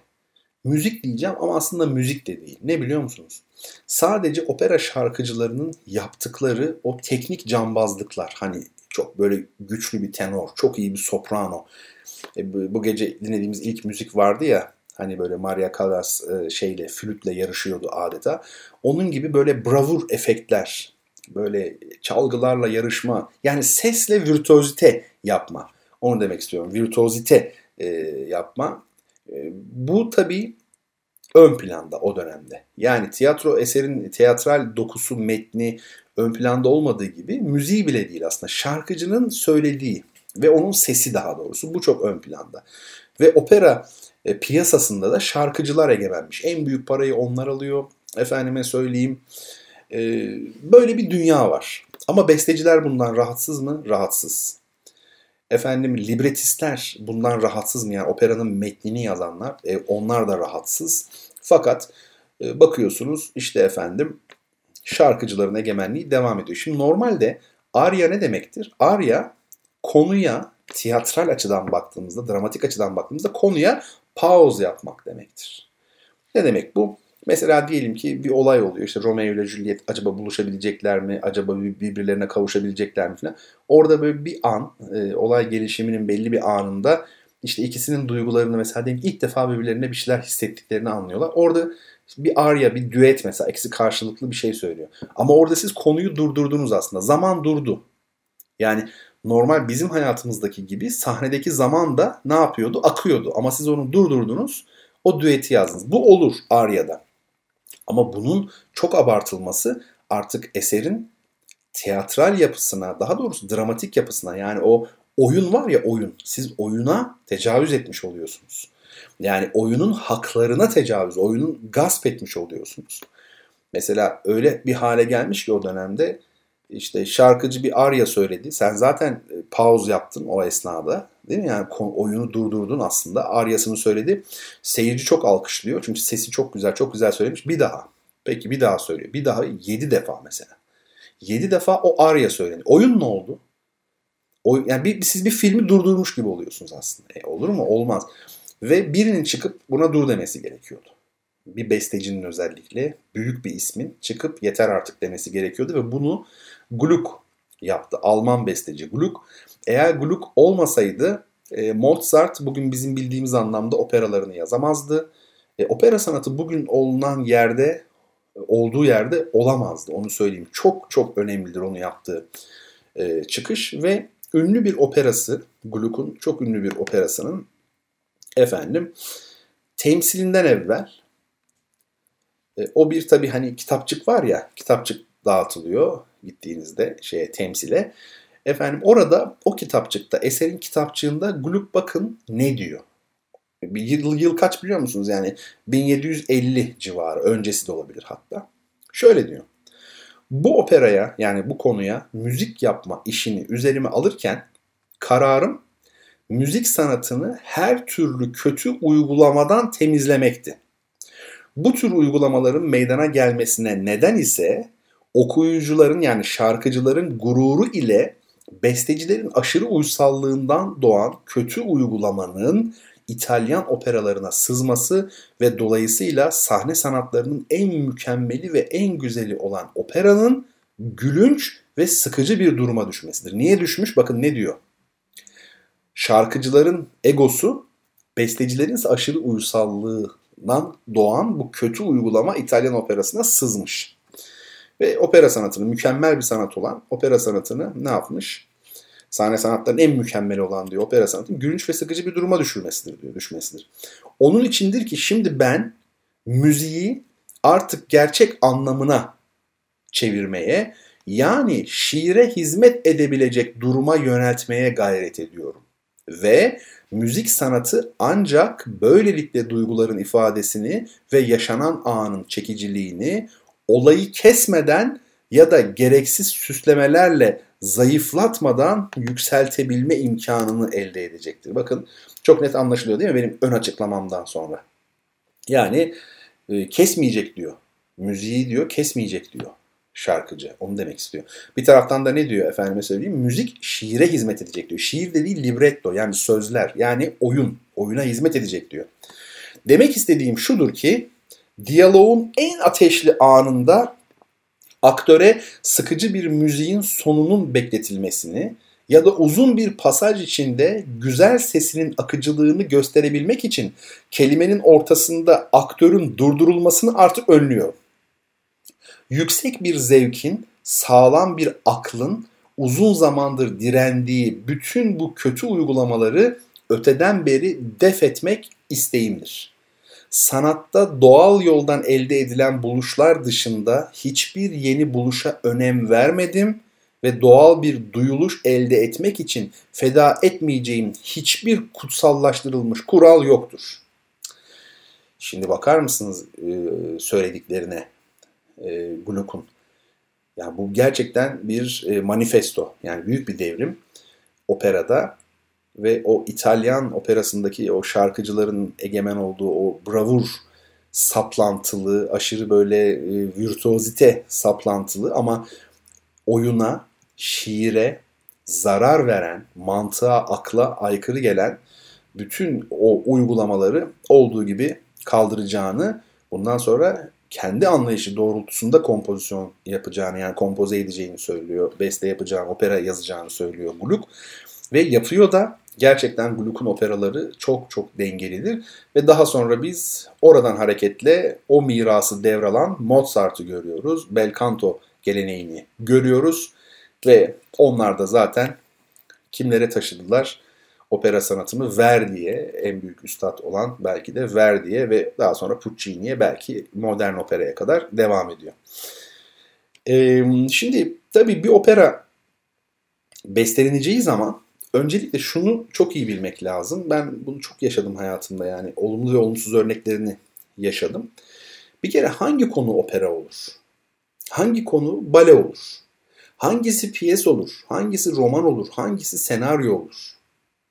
müzik diyeceğim ama aslında müzik de değil. Ne biliyor musunuz? Sadece opera şarkıcılarının yaptıkları o teknik cambazlıklar. Hani çok böyle güçlü bir tenor, çok iyi bir soprano. E, bu gece dinlediğimiz ilk müzik vardı ya hani böyle Maria Callas e, şeyle flütle yarışıyordu adeta. Onun gibi böyle bravur efektler, böyle çalgılarla yarışma, yani sesle virtüözite yapma. Onu demek istiyorum. Virtüözite e, yapma. E, bu tabii ön planda o dönemde. Yani tiyatro eserin teatral dokusu, metni ön planda olmadığı gibi müziği bile değil aslında. Şarkıcının söylediği ve onun sesi daha doğrusu bu çok ön planda. Ve opera e, piyasasında da şarkıcılar egemenmiş. En büyük parayı onlar alıyor. Efendime söyleyeyim. E, böyle bir dünya var. Ama besteciler bundan rahatsız mı? Rahatsız efendim libretistler bundan rahatsız mı? Yani operanın metnini yazanlar e, onlar da rahatsız. Fakat e, bakıyorsunuz işte efendim şarkıcıların egemenliği devam ediyor. Şimdi normalde arya ne demektir? Arya konuya tiyatral açıdan baktığımızda, dramatik açıdan baktığımızda konuya pause yapmak demektir. Ne demek bu? Mesela diyelim ki bir olay oluyor. İşte Romeo ile Juliet acaba buluşabilecekler mi? Acaba birbirlerine kavuşabilecekler mi falan. Orada böyle bir an, e, olay gelişiminin belli bir anında işte ikisinin duygularını mesela diyelim ilk defa birbirlerine bir şeyler hissettiklerini anlıyorlar. Orada bir arya, bir düet mesela ikisi karşılıklı bir şey söylüyor. Ama orada siz konuyu durdurdunuz aslında. Zaman durdu. Yani normal bizim hayatımızdaki gibi sahnedeki zaman da ne yapıyordu? Akıyordu. Ama siz onu durdurdunuz. O düeti yazdınız. Bu olur Arya'da. Ama bunun çok abartılması artık eserin tiyatral yapısına, daha doğrusu dramatik yapısına yani o oyun var ya oyun. Siz oyuna tecavüz etmiş oluyorsunuz. Yani oyunun haklarına tecavüz, oyunun gasp etmiş oluyorsunuz. Mesela öyle bir hale gelmiş ki o dönemde işte şarkıcı bir arya söyledi. Sen zaten e, pause yaptın o esnada. Değil mi? Yani oyunu durdurdun aslında. Aryasını söyledi. Seyirci çok alkışlıyor. Çünkü sesi çok güzel, çok güzel söylemiş. Bir daha. Peki bir daha söylüyor. Bir daha yedi defa mesela. Yedi defa o arya söyledi. Oyun ne oldu? O, yani bir, siz bir filmi durdurmuş gibi oluyorsunuz aslında. E, olur mu? Olmaz. Ve birinin çıkıp buna dur demesi gerekiyordu. Bir bestecinin özellikle büyük bir ismin çıkıp yeter artık demesi gerekiyordu ve bunu Gluck yaptı. Alman besteci Gluck. Eğer Gluck olmasaydı E, Mozart bugün bizim bildiğimiz anlamda operalarını yazamazdı. E, opera sanatı bugün olunan yerde olduğu yerde olamazdı. Onu söyleyeyim. Çok çok önemlidir onu yaptığı e, çıkış ve ünlü bir operası Gluck'un çok ünlü bir operasının efendim temsilinden evvel e, o bir tabi hani kitapçık var ya kitapçık dağıtılıyor gittiğinizde şeye temsile. Efendim orada o kitapçıkta eserin kitapçığında Gluck bakın ne diyor. Bir yıl, yıl kaç biliyor musunuz? Yani 1750 civarı öncesi de olabilir hatta. Şöyle diyor. Bu operaya yani bu konuya müzik yapma işini üzerime alırken kararım müzik sanatını her türlü kötü uygulamadan temizlemekti. Bu tür uygulamaların meydana gelmesine neden ise okuyucuların yani şarkıcıların gururu ile bestecilerin aşırı uysallığından doğan kötü uygulamanın İtalyan operalarına sızması ve dolayısıyla sahne sanatlarının en mükemmeli ve en güzeli olan operanın gülünç ve sıkıcı bir duruma düşmesidir. Niye düşmüş? Bakın ne diyor. Şarkıcıların egosu, bestecilerin ise aşırı uysallığından doğan bu kötü uygulama İtalyan operasına sızmış. Ve opera sanatını, mükemmel bir sanat olan opera sanatını ne yapmış? sahne sanatlarının en mükemmeli olan diyor opera sanatının gülünç ve sıkıcı bir duruma düşürmesidir diyor, düşmesidir. Onun içindir ki şimdi ben müziği artık gerçek anlamına çevirmeye yani şiire hizmet edebilecek duruma yöneltmeye gayret ediyorum. Ve müzik sanatı ancak böylelikle duyguların ifadesini ve yaşanan anın çekiciliğini olayı kesmeden ya da gereksiz süslemelerle zayıflatmadan yükseltebilme imkanını elde edecektir. Bakın çok net anlaşılıyor değil mi benim ön açıklamamdan sonra? Yani e, kesmeyecek diyor. Müziği diyor kesmeyecek diyor şarkıcı. Onu demek istiyor. Bir taraftan da ne diyor efendime söyleyeyim? Müzik şiire hizmet edecek diyor. Şiir dediği libretto yani sözler yani oyun. Oyuna hizmet edecek diyor. Demek istediğim şudur ki diyaloğun en ateşli anında aktöre sıkıcı bir müziğin sonunun bekletilmesini ya da uzun bir pasaj içinde güzel sesinin akıcılığını gösterebilmek için kelimenin ortasında aktörün durdurulmasını artık önlüyor. Yüksek bir zevkin, sağlam bir aklın uzun zamandır direndiği bütün bu kötü uygulamaları öteden beri def etmek isteğimdir sanatta doğal yoldan elde edilen buluşlar dışında hiçbir yeni buluşa önem vermedim ve doğal bir duyuluş elde etmek için feda etmeyeceğim hiçbir kutsallaştırılmış kural yoktur. Şimdi bakar mısınız e, söylediklerine e, Gluck'un? Yani bu gerçekten bir e, manifesto. Yani büyük bir devrim operada ve o İtalyan operasındaki o şarkıcıların egemen olduğu o bravur saplantılı, aşırı böyle e, virtuozite saplantılı ama oyuna, şiire zarar veren, mantığa, akla aykırı gelen bütün o uygulamaları olduğu gibi kaldıracağını, bundan sonra kendi anlayışı doğrultusunda kompozisyon yapacağını yani kompoze edeceğini söylüyor. Beste yapacağını, opera yazacağını söylüyor Gluck. Ve yapıyor da Gerçekten Gluck'un operaları çok çok dengelidir ve daha sonra biz oradan hareketle o mirası devralan Mozart'ı görüyoruz. Bel canto geleneğini görüyoruz ve onlar da zaten kimlere taşıdılar? Opera sanatını Verdi'ye, en büyük üstad olan belki de Verdi'ye ve daha sonra Puccini'ye belki modern operaya kadar devam ediyor. Ee, şimdi tabii bir opera besteleneceği zaman öncelikle şunu çok iyi bilmek lazım. Ben bunu çok yaşadım hayatımda yani olumlu ve olumsuz örneklerini yaşadım. Bir kere hangi konu opera olur? Hangi konu bale olur? Hangisi piyes olur? Hangisi roman olur? Hangisi senaryo olur?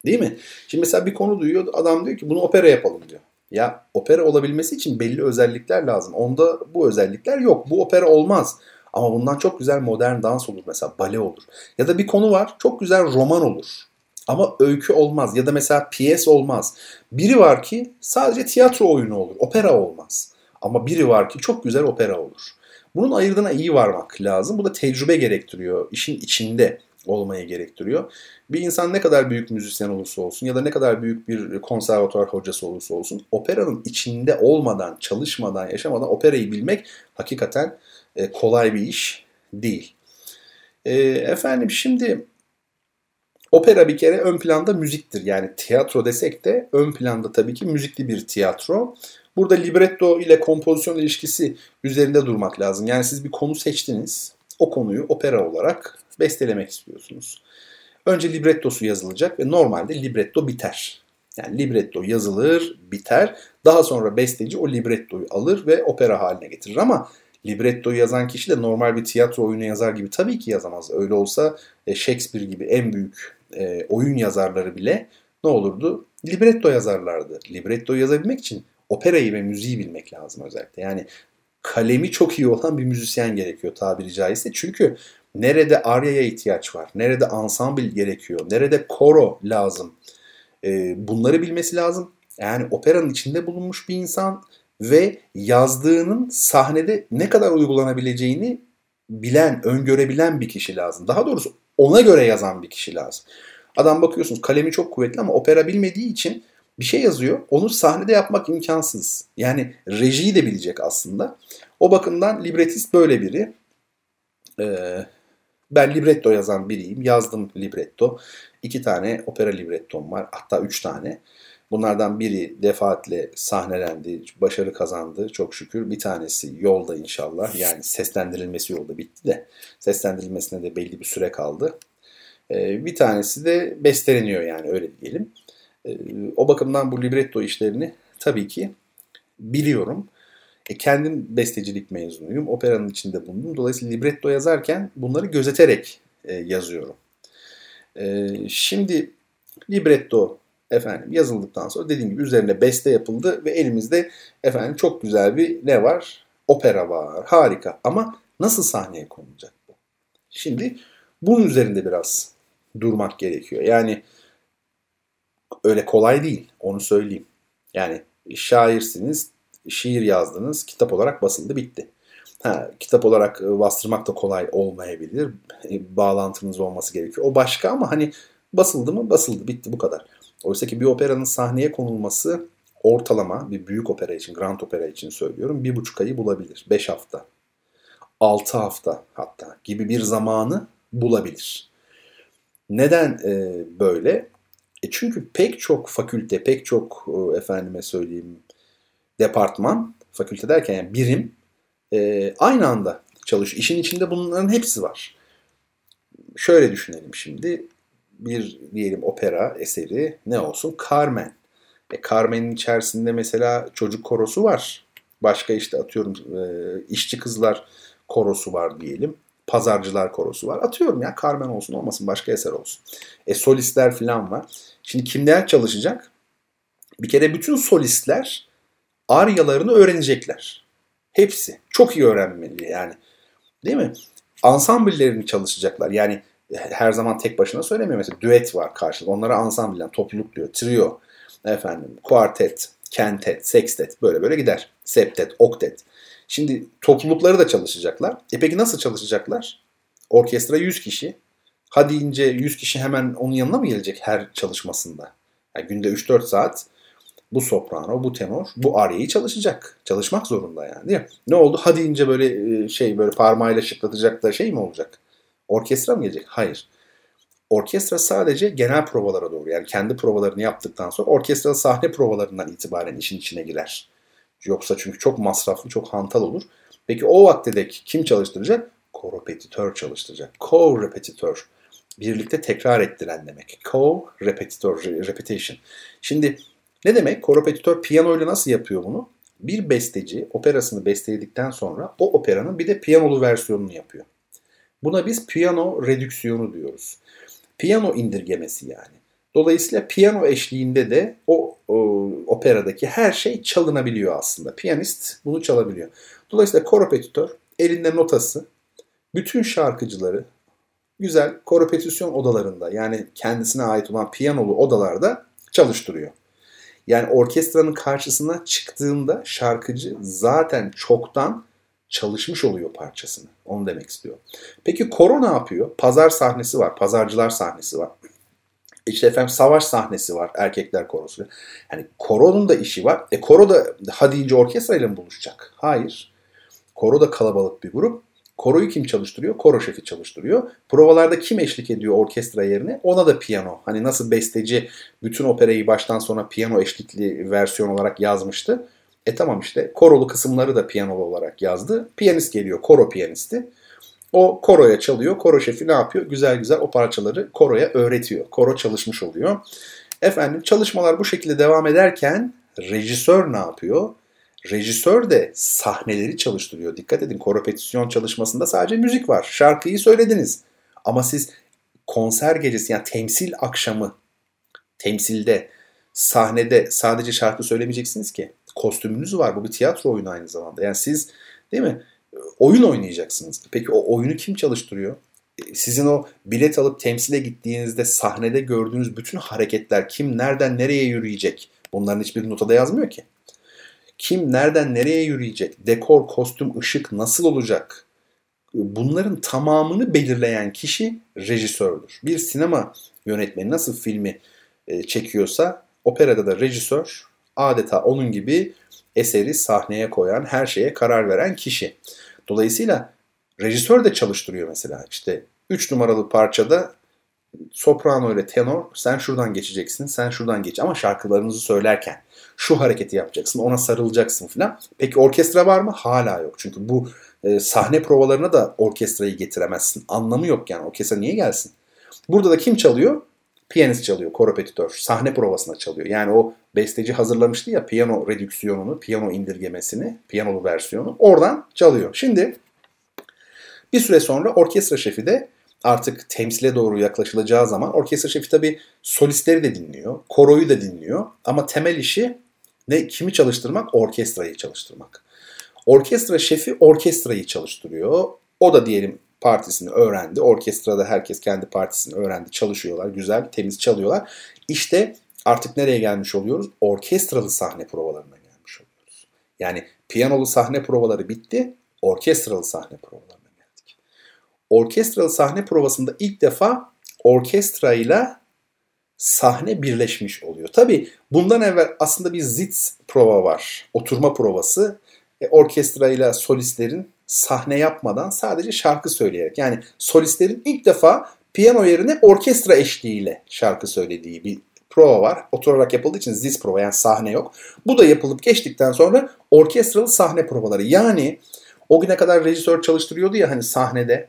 Değil mi? Şimdi mesela bir konu duyuyor adam diyor ki bunu opera yapalım diyor. Ya opera olabilmesi için belli özellikler lazım. Onda bu özellikler yok. Bu opera olmaz. Ama bundan çok güzel modern dans olur mesela bale olur. Ya da bir konu var çok güzel roman olur. Ama öykü olmaz ya da mesela piyes olmaz. Biri var ki sadece tiyatro oyunu olur, opera olmaz. Ama biri var ki çok güzel opera olur. Bunun ayırdığına iyi varmak lazım. Bu da tecrübe gerektiriyor işin içinde olmayı gerektiriyor. Bir insan ne kadar büyük müzisyen olursa olsun ya da ne kadar büyük bir konservatuar hocası olursa olsun operanın içinde olmadan, çalışmadan, yaşamadan operayı bilmek hakikaten e, kolay bir iş değil. E, efendim şimdi opera bir kere ön planda müziktir. Yani tiyatro desek de ön planda tabii ki müzikli bir tiyatro. Burada libretto ile kompozisyon ilişkisi üzerinde durmak lazım. Yani siz bir konu seçtiniz. O konuyu opera olarak bestelemek istiyorsunuz. Önce librettosu yazılacak ve normalde libretto biter. Yani libretto yazılır, biter. Daha sonra besteci o librettoyu alır ve opera haline getirir. Ama librettoyu yazan kişi de normal bir tiyatro oyunu yazar gibi tabii ki yazamaz. Öyle olsa e, Shakespeare gibi en büyük e, oyun yazarları bile ne olurdu? Libretto yazarlardı. Libretto yazabilmek için operayı ve müziği bilmek lazım özellikle. Yani kalemi çok iyi olan bir müzisyen gerekiyor tabiri caizse. Çünkü nerede aryaya ihtiyaç var, nerede ensemble gerekiyor, nerede koro lazım. E, bunları bilmesi lazım. Yani operanın içinde bulunmuş bir insan ve yazdığının sahnede ne kadar uygulanabileceğini bilen, öngörebilen bir kişi lazım. Daha doğrusu ona göre yazan bir kişi lazım. Adam bakıyorsunuz kalemi çok kuvvetli ama opera bilmediği için bir şey yazıyor. Onu sahnede yapmak imkansız. Yani rejiyi de bilecek aslında. O bakımdan libretist böyle biri. Ee, ben libretto yazan biriyim. Yazdım libretto. İki tane opera librettom var. Hatta üç tane. Bunlardan biri defaatle sahnelendi, başarı kazandı çok şükür. Bir tanesi yolda inşallah. Yani seslendirilmesi yolda bitti de seslendirilmesine de belli bir süre kaldı. Ee, bir tanesi de besteleniyor yani öyle diyelim. Ee, o bakımdan bu libretto işlerini tabii ki biliyorum. E, kendim bestecilik mezunuyum. Operanın içinde bulundum. Dolayısıyla libretto yazarken bunları gözeterek e, yazıyorum. E, şimdi libretto efendim yazıldıktan sonra dediğim gibi üzerine beste yapıldı ve elimizde efendim çok güzel bir ne var? Opera var. Harika. Ama nasıl sahneye konulacak bu? Şimdi bunun üzerinde biraz durmak gerekiyor. Yani öyle kolay değil. Onu söyleyeyim. Yani şairsiniz, şiir yazdınız, kitap olarak basıldı, bitti. Ha, kitap olarak e, bastırmak da kolay olmayabilir. Bağlantınız olması gerekiyor. O başka ama hani basıldı mı basıldı, bitti bu kadar. Oysa ki bir operanın sahneye konulması ortalama bir büyük opera için, grand opera için söylüyorum bir buçuk ayı bulabilir. Beş hafta, altı hafta hatta gibi bir zamanı bulabilir. Neden e, böyle? E çünkü pek çok fakülte, pek çok e, efendime söyleyeyim departman, fakülte derken yani birim e, aynı anda çalışıyor. İşin içinde bunların hepsi var. Şöyle düşünelim şimdi. Bir diyelim opera eseri ne olsun? Carmen. E, Carmen'in içerisinde mesela çocuk korosu var. Başka işte atıyorum e, işçi kızlar korosu var diyelim. Pazarcılar korosu var. Atıyorum ya Carmen olsun olmasın başka eser olsun. E solistler falan var. Şimdi kimler çalışacak? Bir kere bütün solistler aryalarını öğrenecekler. Hepsi. Çok iyi öğrenmeli yani. Değil mi? Ansambillerini çalışacaklar. Yani her zaman tek başına söylemiyor. Mesela düet var karşılıklı. Onlara ansambl, yani topluluk diyor. Trio, efendim, kuartet, kentet, sextet böyle böyle gider. Septet, oktet. Şimdi toplulukları da çalışacaklar. E peki nasıl çalışacaklar? Orkestra 100 kişi. Hadi ince 100 kişi hemen onun yanına mı gelecek her çalışmasında? Yani günde 3-4 saat bu soprano, bu tenor, bu aryayı çalışacak. Çalışmak zorunda yani değil mi? Ne oldu? Hadi ince böyle e, şey böyle parmağıyla şıklatacak da şey mi olacak? Orkestra mı gelecek? Hayır. Orkestra sadece genel provalara doğru yani kendi provalarını yaptıktan sonra orkestra sahne provalarından itibaren işin içine girer. Yoksa çünkü çok masraflı, çok hantal olur. Peki o vaktedeki kim çalıştıracak? Korepetitör çalıştıracak. Co-repetitör. Birlikte tekrar ettiren demek. Co-repetitör, repetition. Şimdi ne demek? Korepetitör piyanoyla nasıl yapıyor bunu? Bir besteci operasını besteledikten sonra o operanın bir de piyanolu versiyonunu yapıyor. Buna biz piyano redüksiyonu diyoruz. Piyano indirgemesi yani. Dolayısıyla piyano eşliğinde de o, o operadaki her şey çalınabiliyor aslında. Piyanist bunu çalabiliyor. Dolayısıyla korepetitör elinde notası bütün şarkıcıları güzel korepetisyon odalarında yani kendisine ait olan piyanolu odalarda çalıştırıyor. Yani orkestranın karşısına çıktığında şarkıcı zaten çoktan çalışmış oluyor parçasını. Onu demek istiyor. Peki koro ne yapıyor? Pazar sahnesi var. Pazarcılar sahnesi var. İşte efendim savaş sahnesi var. Erkekler korosu. Yani koronun da işi var. E koro da hadi ince orkestra ile mi buluşacak? Hayır. Koro da kalabalık bir grup. Koroyu kim çalıştırıyor? Koro şefi çalıştırıyor. Provalarda kim eşlik ediyor orkestra yerine? Ona da piyano. Hani nasıl besteci bütün operayı baştan sona piyano eşlikli versiyon olarak yazmıştı. E tamam işte korolu kısımları da piyanolu olarak yazdı. Piyanist geliyor, koro piyanisti. O koroya çalıyor. Koro şefi ne yapıyor? Güzel güzel o parçaları koroya öğretiyor. Koro çalışmış oluyor. Efendim çalışmalar bu şekilde devam ederken rejisör ne yapıyor? Rejisör de sahneleri çalıştırıyor. Dikkat edin korepetisyon çalışmasında sadece müzik var. Şarkıyı söylediniz. Ama siz konser gecesi yani temsil akşamı temsilde sahnede sadece şarkı söylemeyeceksiniz ki. Kostümünüz var. Bu bir tiyatro oyunu aynı zamanda. Yani siz değil mi? Oyun oynayacaksınız. Peki o oyunu kim çalıştırıyor? E, sizin o bilet alıp temsile gittiğinizde sahnede gördüğünüz bütün hareketler kim nereden nereye yürüyecek? Bunların hiçbir notada yazmıyor ki. Kim nereden nereye yürüyecek? Dekor, kostüm, ışık nasıl olacak? Bunların tamamını belirleyen kişi rejisördür. Bir sinema yönetmeni nasıl filmi e, çekiyorsa operada da rejisör adeta onun gibi eseri sahneye koyan, her şeye karar veren kişi. Dolayısıyla rejisör de çalıştırıyor mesela. İşte 3 numaralı parçada soprano ile tenor sen şuradan geçeceksin, sen şuradan geç ama şarkılarınızı söylerken şu hareketi yapacaksın, ona sarılacaksın falan. Peki orkestra var mı? Hala yok. Çünkü bu e, sahne provalarına da orkestrayı getiremezsin. Anlamı yok yani. Orkestra niye gelsin? Burada da kim çalıyor? Piyanist çalıyor, korepetitör. Sahne provasına çalıyor. Yani o besteci hazırlamıştı ya piyano redüksiyonunu, piyano indirgemesini, piyanolu versiyonu. Oradan çalıyor. Şimdi bir süre sonra orkestra şefi de artık temsile doğru yaklaşılacağı zaman orkestra şefi tabi solistleri de dinliyor, koroyu da dinliyor ama temel işi ne kimi çalıştırmak? Orkestrayı çalıştırmak. Orkestra şefi orkestrayı çalıştırıyor. O da diyelim partisini öğrendi. Orkestrada herkes kendi partisini öğrendi. Çalışıyorlar. Güzel, temiz çalıyorlar. İşte artık nereye gelmiş oluyoruz? Orkestralı sahne provalarına gelmiş oluyoruz. Yani piyanolu sahne provaları bitti. Orkestralı sahne provalarına geldik. Orkestralı sahne provasında ilk defa orkestra ile sahne birleşmiş oluyor. Tabi bundan evvel aslında bir zitz prova var. Oturma provası. E, orkestra ile solistlerin sahne yapmadan sadece şarkı söyleyerek yani solistlerin ilk defa piyano yerine orkestra eşliğiyle şarkı söylediği bir prova var. Oturarak yapıldığı için ziz prova yani sahne yok. Bu da yapılıp geçtikten sonra orkestralı sahne provaları. Yani o güne kadar rejisör çalıştırıyordu ya hani sahnede.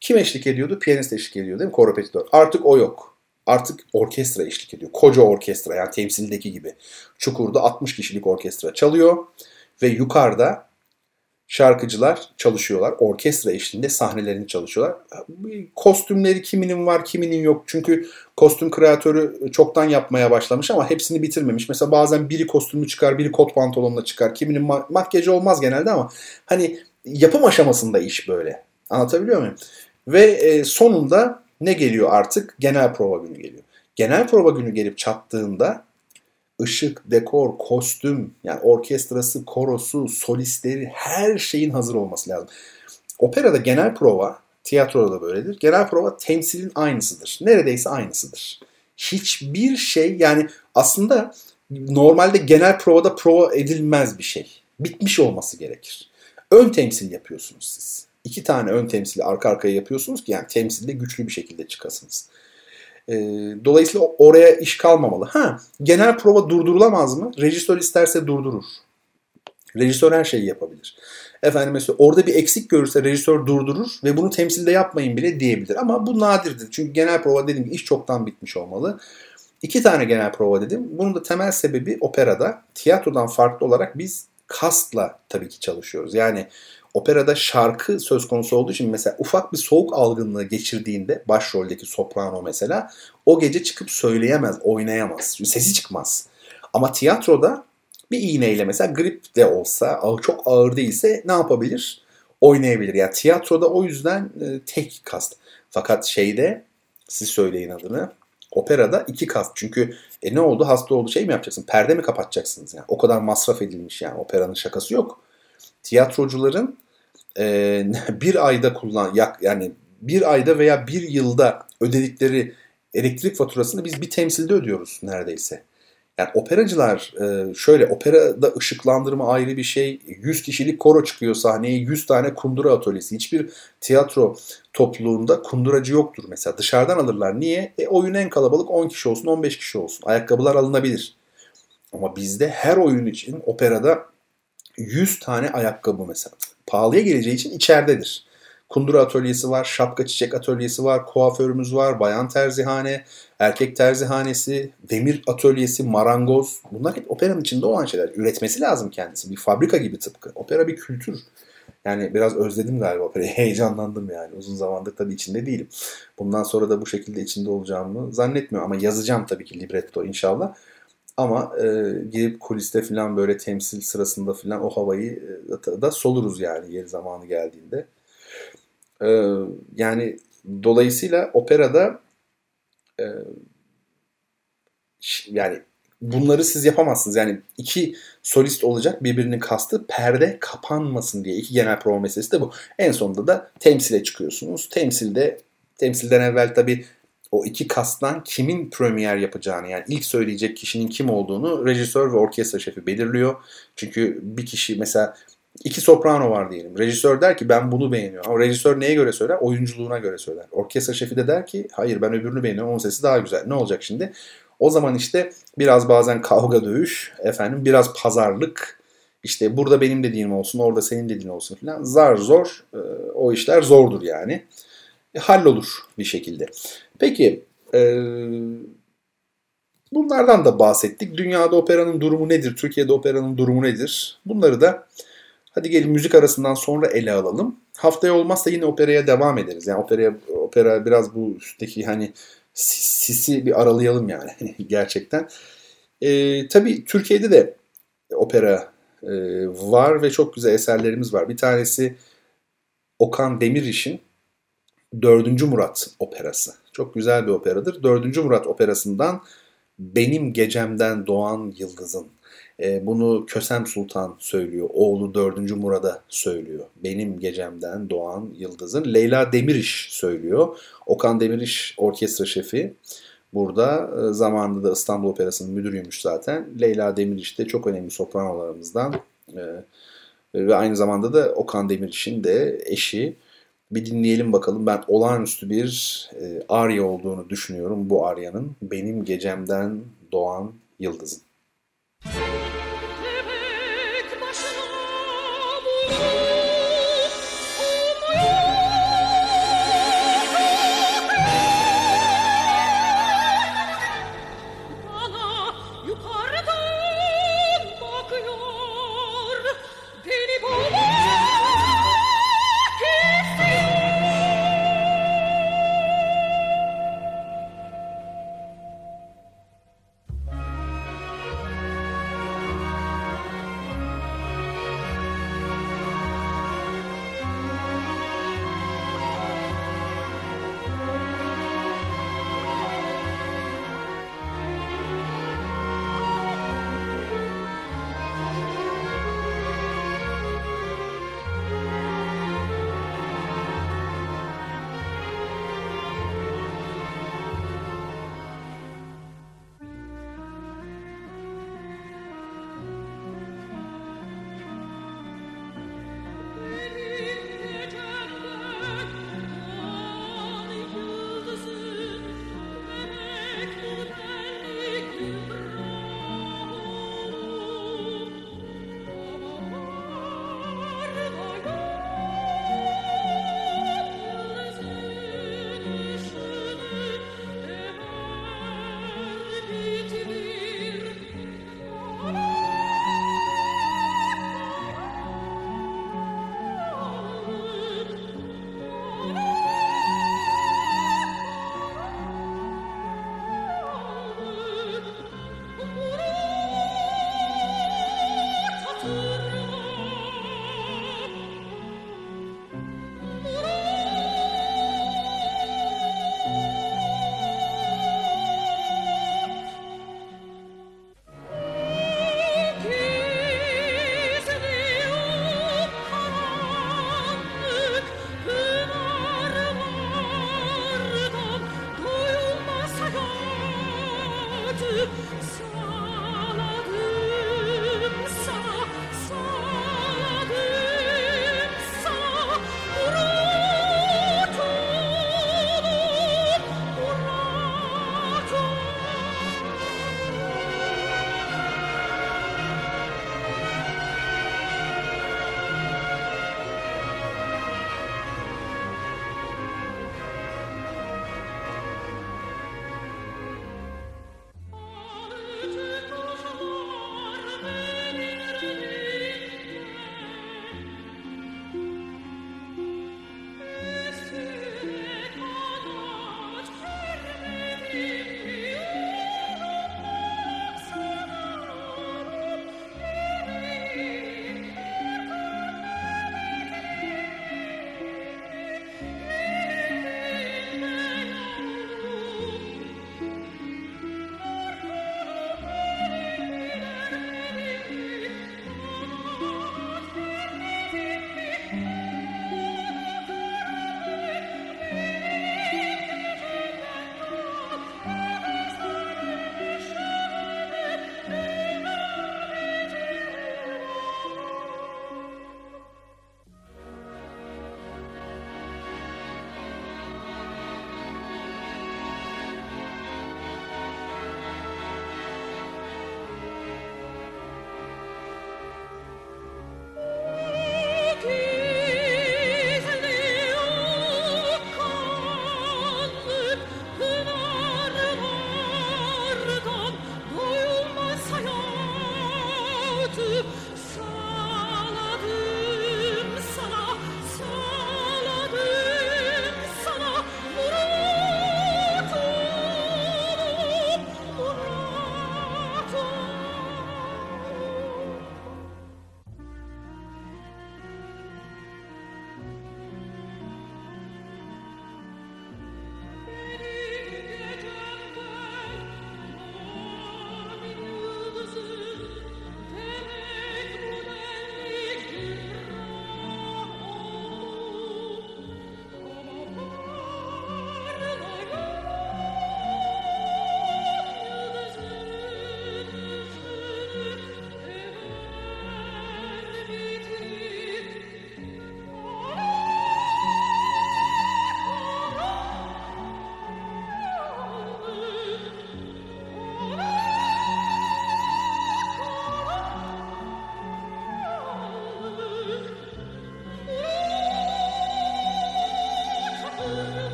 Kim eşlik ediyordu? Piyanist eşlik ediyordu değil mi? Korepetitör. Artık o yok. Artık orkestra eşlik ediyor. Koca orkestra yani temsildeki gibi. Çukur'da 60 kişilik orkestra çalıyor ve yukarıda şarkıcılar çalışıyorlar. Orkestra eşliğinde sahnelerini çalışıyorlar. Kostümleri kiminin var kiminin yok. Çünkü kostüm kreatörü çoktan yapmaya başlamış ama hepsini bitirmemiş. Mesela bazen biri kostümü çıkar, biri kot pantolonla çıkar. Kiminin ma- makyajı olmaz genelde ama hani yapım aşamasında iş böyle. Anlatabiliyor muyum? Ve e, sonunda ne geliyor artık? Genel prova günü geliyor. Genel prova günü gelip çattığında ışık, dekor, kostüm, yani orkestrası, korosu, solistleri her şeyin hazır olması lazım. Operada genel prova, tiyatroda da böyledir. Genel prova temsilin aynısıdır. Neredeyse aynısıdır. Hiçbir şey yani aslında normalde genel provada prova edilmez bir şey. Bitmiş olması gerekir. Ön temsil yapıyorsunuz siz. İki tane ön temsili arka arkaya yapıyorsunuz ki yani temsilde güçlü bir şekilde çıkasınız. E, dolayısıyla oraya iş kalmamalı. Ha, genel prova durdurulamaz mı? Rejisör isterse durdurur. Rejisör her şeyi yapabilir. Efendim mesela orada bir eksik görürse rejisör durdurur ve bunu temsilde yapmayın bile diyebilir. Ama bu nadirdir. Çünkü genel prova dediğim gibi iş çoktan bitmiş olmalı. İki tane genel prova dedim. Bunun da temel sebebi operada tiyatrodan farklı olarak biz kastla tabii ki çalışıyoruz. Yani operada şarkı söz konusu olduğu için mesela ufak bir soğuk algınlığı geçirdiğinde başroldeki soprano mesela o gece çıkıp söyleyemez, oynayamaz. Sesi çıkmaz. Ama tiyatroda bir iğneyle mesela grip de olsa çok ağır değilse ne yapabilir? Oynayabilir. Yani tiyatroda o yüzden e, tek kast. Fakat şeyde siz söyleyin adını. Operada iki kast. Çünkü e ne oldu? Hasta oldu şey mi yapacaksın? Perde mi kapatacaksınız yani? O kadar masraf edilmiş yani. Operanın şakası yok. Tiyatrocuların e, bir ayda kullan yak yani bir ayda veya bir yılda ödedikleri elektrik faturasını biz bir temsilde ödüyoruz neredeyse. Yani operacılar e, şöyle operada ışıklandırma ayrı bir şey. 100 kişilik koro çıkıyor sahneye 100 tane kundura atölyesi. Hiçbir tiyatro topluluğunda kunduracı yoktur mesela. Dışarıdan alırlar. Niye? E, oyun en kalabalık 10 kişi olsun 15 kişi olsun. Ayakkabılar alınabilir. Ama bizde her oyun için operada 100 tane ayakkabı mesela. Pahalıya geleceği için içeridedir. Kundura atölyesi var, şapka çiçek atölyesi var, kuaförümüz var, bayan terzihane, erkek terzihanesi, demir atölyesi, marangoz. Bunlar hep operanın içinde olan şeyler. Üretmesi lazım kendisi. Bir fabrika gibi tıpkı. Opera bir kültür. Yani biraz özledim galiba operayı. Heyecanlandım yani. Uzun zamandır tabii içinde değilim. Bundan sonra da bu şekilde içinde olacağımı zannetmiyorum. Ama yazacağım tabii ki libretto inşallah. Ama e, girip kuliste falan böyle temsil sırasında falan o havayı e, da soluruz yani yeri zamanı geldiğinde. E, yani dolayısıyla operada e, yani bunları siz yapamazsınız. Yani iki solist olacak birbirinin kastı perde kapanmasın diye. iki genel prova meselesi de bu. En sonunda da temsile çıkıyorsunuz. Temsilde temsilden evvel tabii o iki kasttan kimin premier yapacağını yani ilk söyleyecek kişinin kim olduğunu rejisör ve orkestra şefi belirliyor. Çünkü bir kişi mesela iki soprano var diyelim. Rejisör der ki ben bunu beğeniyorum. Ama rejisör neye göre söyler? Oyunculuğuna göre söyler. Orkestra şefi de der ki hayır ben öbürünü beğeniyorum. Onun sesi daha güzel. Ne olacak şimdi? O zaman işte biraz bazen kavga dövüş, efendim biraz pazarlık, işte burada benim dediğim olsun, orada senin dediğin olsun filan. Zar zor, e, o işler zordur yani. E, hallolur bir şekilde. Peki, e, bunlardan da bahsettik. Dünyada operanın durumu nedir? Türkiye'de operanın durumu nedir? Bunları da hadi gelin müzik arasından sonra ele alalım. Haftaya olmazsa yine operaya devam ederiz. Yani operaya, opera biraz bu üstteki hani sisi bir aralayalım yani gerçekten. E, tabii Türkiye'de de opera e, var ve çok güzel eserlerimiz var. Bir tanesi Okan Demiriş'in 4. Murat operası. Çok güzel bir operadır. 4. Murat operasından Benim Gecemden Doğan Yıldızın e, bunu Kösem Sultan söylüyor. Oğlu 4. Murad'a söylüyor. Benim gecemden doğan yıldızın. Leyla Demiriş söylüyor. Okan Demiriş orkestra şefi. Burada e, zamanında da İstanbul Operası'nın müdürüymüş zaten. Leyla Demiriş de çok önemli sopranolarımızdan. E, ve aynı zamanda da Okan Demiriş'in de eşi. Bir dinleyelim bakalım. Ben olağanüstü bir e, arya olduğunu düşünüyorum bu aryanın. Benim gecemden doğan yıldızın. Müzik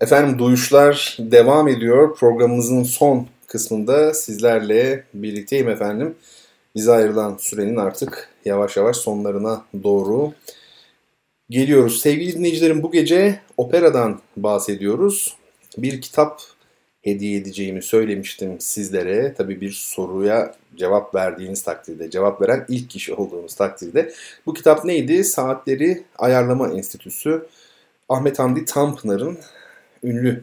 Efendim duyuşlar devam ediyor. Programımızın son kısmında sizlerle birlikteyim efendim. Bize ayrılan sürenin artık yavaş yavaş sonlarına doğru geliyoruz. Sevgili dinleyicilerim bu gece operadan bahsediyoruz. Bir kitap hediye edeceğimi söylemiştim sizlere. Tabii bir soruya cevap verdiğiniz takdirde, cevap veren ilk kişi olduğunuz takdirde. Bu kitap neydi? Saatleri Ayarlama Enstitüsü. Ahmet Hamdi Tanpınar'ın ünlü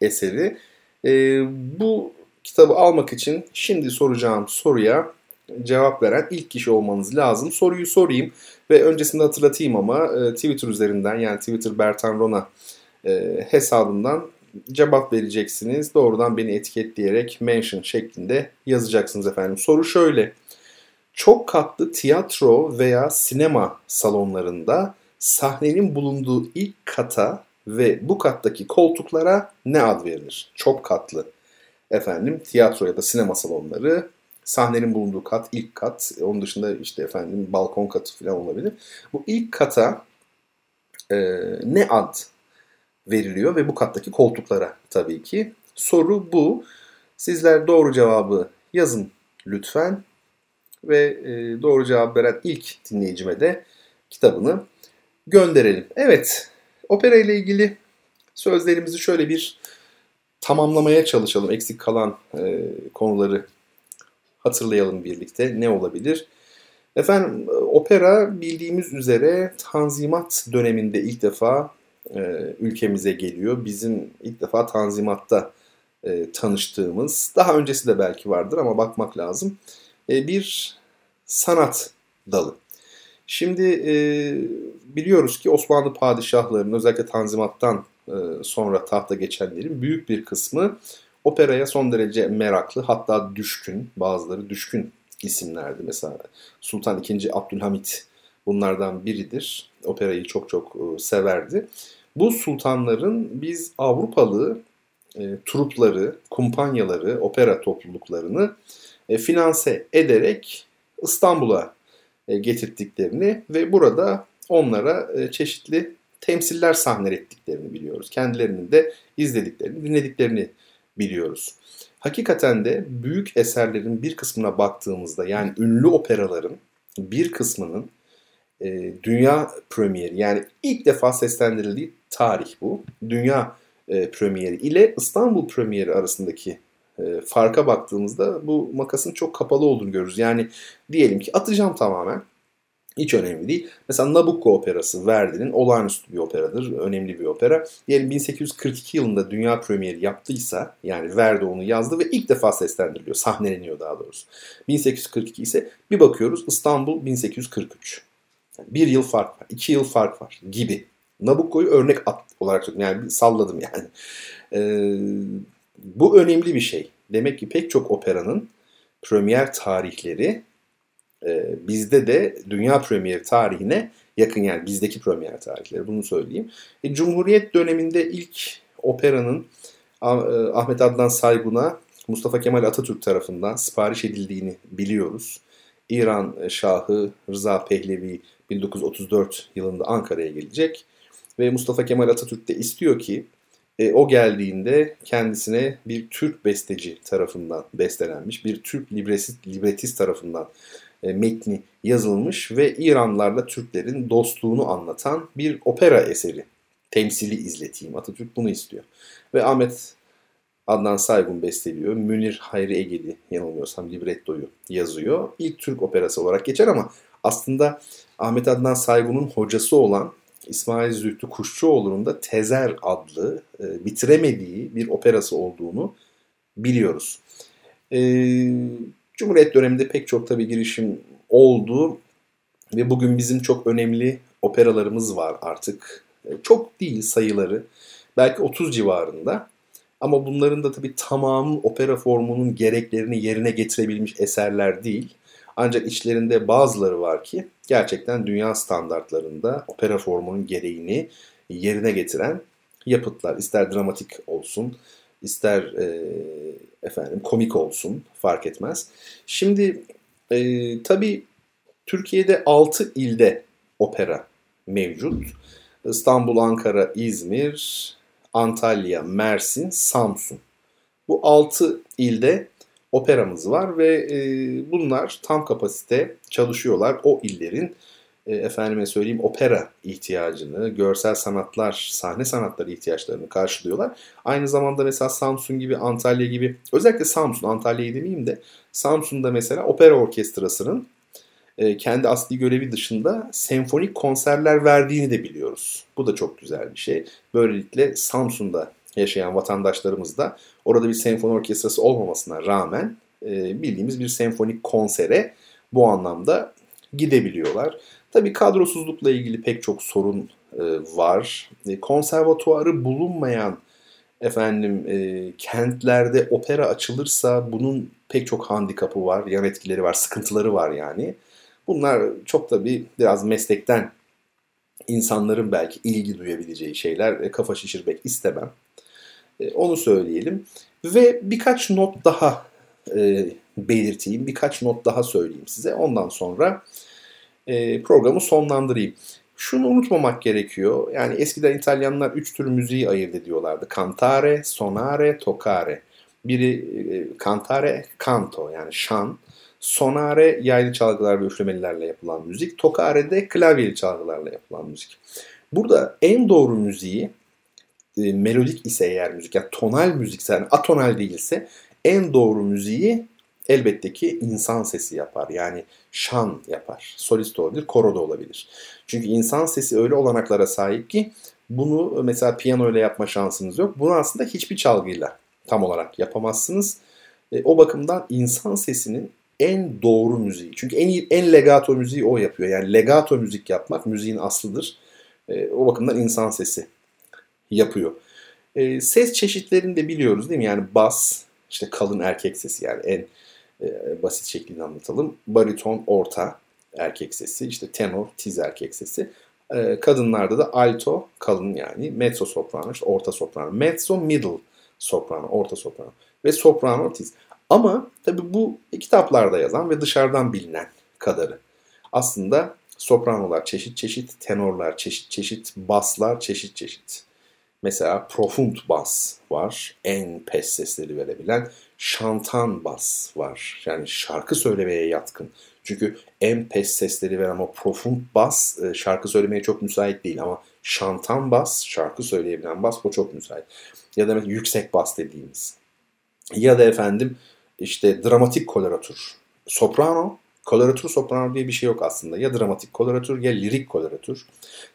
eseri. E, bu kitabı almak için şimdi soracağım soruya cevap veren ilk kişi olmanız lazım. Soruyu sorayım ve öncesinde hatırlatayım ama e, Twitter üzerinden yani Twitter Bertan Rona e, hesabından cevap vereceksiniz. Doğrudan beni etiketleyerek mention şeklinde yazacaksınız efendim. Soru şöyle. Çok katlı tiyatro veya sinema salonlarında sahnenin bulunduğu ilk kata ve bu kattaki koltuklara ne ad verilir? Çok katlı. Efendim tiyatro ya da sinema salonları sahnenin bulunduğu kat ilk kat. Onun dışında işte efendim balkon katı falan olabilir. Bu ilk kata e, ne ad veriliyor ve bu kattaki koltuklara tabii ki. Soru bu. Sizler doğru cevabı yazın lütfen ve e, doğru cevap veren ilk dinleyicime de kitabını gönderelim. Evet, Opera ile ilgili sözlerimizi şöyle bir tamamlamaya çalışalım. Eksik kalan e, konuları hatırlayalım birlikte. Ne olabilir? Efendim opera bildiğimiz üzere Tanzimat döneminde ilk defa e, ülkemize geliyor. Bizim ilk defa Tanzimat'ta e, tanıştığımız, daha öncesi de belki vardır ama bakmak lazım. E, bir sanat dalı. Şimdi e, biliyoruz ki Osmanlı padişahlarının özellikle Tanzimat'tan e, sonra tahta geçenlerin büyük bir kısmı operaya son derece meraklı hatta düşkün bazıları düşkün isimlerdi. Mesela Sultan II. Abdülhamit bunlardan biridir. Operayı çok çok e, severdi. Bu sultanların biz Avrupalı e, trupları, kumpanyaları, opera topluluklarını e, finanse ederek İstanbul'a getirdiklerini ve burada onlara e, çeşitli temsiller sahnelettiklerini biliyoruz. Kendilerinin de izlediklerini, dinlediklerini biliyoruz. Hakikaten de büyük eserlerin bir kısmına baktığımızda yani ünlü operaların bir kısmının e, dünya premieri yani ilk defa seslendirildiği tarih bu. Dünya e, premieri ile İstanbul premieri arasındaki e, farka baktığımızda bu makasın çok kapalı olduğunu görürüz. Yani diyelim ki atacağım tamamen. Hiç önemli değil. Mesela Nabucco operası Verdi'nin olağanüstü bir operadır. Önemli bir opera. Diyelim 1842 yılında dünya premieri yaptıysa yani Verdi onu yazdı ve ilk defa seslendiriliyor. Sahneleniyor daha doğrusu. 1842 ise bir bakıyoruz İstanbul 1843. Yani bir yıl fark var. iki yıl fark var gibi. Nabucco'yu örnek olarak yani salladım yani. Ee, bu önemli bir şey. Demek ki pek çok operanın premier tarihleri e, bizde de dünya premier tarihine yakın yani bizdeki premier tarihleri bunu söyleyeyim. E, Cumhuriyet döneminde ilk operanın e, Ahmet Adnan Saygun'a Mustafa Kemal Atatürk tarafından sipariş edildiğini biliyoruz. İran Şahı Rıza Pehlevi 1934 yılında Ankara'ya gelecek ve Mustafa Kemal Atatürk de istiyor ki e, o geldiğinde kendisine bir Türk besteci tarafından bestelenmiş, bir Türk libretist, libretist tarafından e, metni yazılmış ve İranlarla Türklerin dostluğunu anlatan bir opera eseri temsili izleteyim. Atatürk bunu istiyor. Ve Ahmet Adnan Saygun besteliyor. Münir Hayri Egeli yanılmıyorsam librettoyu yazıyor. İlk Türk operası olarak geçer ama aslında Ahmet Adnan Saygun'un hocası olan İsmail Zühtü Kuşçuoğlu'nun da Tezer adlı e, bitiremediği bir operası olduğunu biliyoruz. E, Cumhuriyet döneminde pek çok tabi girişim oldu ve bugün bizim çok önemli operalarımız var artık. E, çok değil sayıları. Belki 30 civarında. Ama bunların da tabii tamamı opera formunun gereklerini yerine getirebilmiş eserler değil. Ancak içlerinde bazıları var ki gerçekten dünya standartlarında opera formunun gereğini yerine getiren yapıtlar. İster dramatik olsun, ister e, efendim komik olsun fark etmez. Şimdi e, tabii Türkiye'de 6 ilde opera mevcut. İstanbul, Ankara, İzmir, Antalya, Mersin, Samsun. Bu 6 ilde operamız var ve e, bunlar tam kapasite çalışıyorlar. O illerin e, efendime söyleyeyim opera ihtiyacını, görsel sanatlar, sahne sanatları ihtiyaçlarını karşılıyorlar. Aynı zamanda mesela Samsun gibi, Antalya gibi, özellikle Samsun, Antalya'yı demeyeyim de Samsun'da mesela opera orkestrasının e, kendi asli görevi dışında senfonik konserler verdiğini de biliyoruz. Bu da çok güzel bir şey. Böylelikle Samsun'da yaşayan vatandaşlarımız da orada bir senfoni orkestrası olmamasına rağmen e, bildiğimiz bir senfonik konsere bu anlamda gidebiliyorlar. Tabii kadrosuzlukla ilgili pek çok sorun e, var. E, konservatuarı bulunmayan efendim e, kentlerde opera açılırsa bunun pek çok handikapı var, yan etkileri var, sıkıntıları var yani. Bunlar çok da bir biraz meslekten insanların belki ilgi duyabileceği şeyler. E, kafa şişirmek istemem. E, onu söyleyelim. Ve birkaç not daha e, belirteyim. Birkaç not daha söyleyeyim size. Ondan sonra e, programı sonlandırayım. Şunu unutmamak gerekiyor. Yani eskiden İtalyanlar üç tür müziği ayırt ediyorlardı. Cantare, sonare, toccare. Biri e, cantare, canto yani şan. Sonare yaylı çalgılar ve üflemelilerle yapılan müzik. Tokare de klavyeli çalgılarla yapılan müzik. Burada en doğru müziği e, melodik ise eğer müzik yani tonal müzikse yani atonal değilse en doğru müziği elbette ki insan sesi yapar. Yani şan yapar. Solist olabilir, koro da olabilir. Çünkü insan sesi öyle olanaklara sahip ki bunu mesela piyano ile yapma şansınız yok. Bunu aslında hiçbir çalgıyla tam olarak yapamazsınız. E, o bakımdan insan sesinin en doğru müziği. Çünkü en en legato müziği o yapıyor. Yani legato müzik yapmak müziğin aslıdır. E, o bakımdan insan sesi yapıyor. E, ses çeşitlerini de biliyoruz değil mi? Yani bas, işte kalın erkek sesi yani en e, basit şeklinde anlatalım. Bariton, orta erkek sesi, işte tenor, tiz erkek sesi. E, kadınlarda da alto, kalın yani, mezzo soprano, işte orta soprano. Mezzo, middle soprano, orta soprano ve soprano, tiz. Ama tabi bu kitaplarda yazan ve dışarıdan bilinen kadarı. Aslında sopranolar çeşit çeşit, tenorlar çeşit çeşit, baslar çeşit çeşit. Mesela profund bas var, en pes sesleri verebilen. Şantan bas var, yani şarkı söylemeye yatkın. Çünkü en pes sesleri veren o profund bas e, şarkı söylemeye çok müsait değil ama şantan bas, şarkı söyleyebilen bas o çok müsait. Ya da yüksek bas dediğimiz. Ya da efendim işte dramatik koloratür. Soprano, koloratür soprano diye bir şey yok aslında. Ya dramatik koloratür ya lirik koloratür.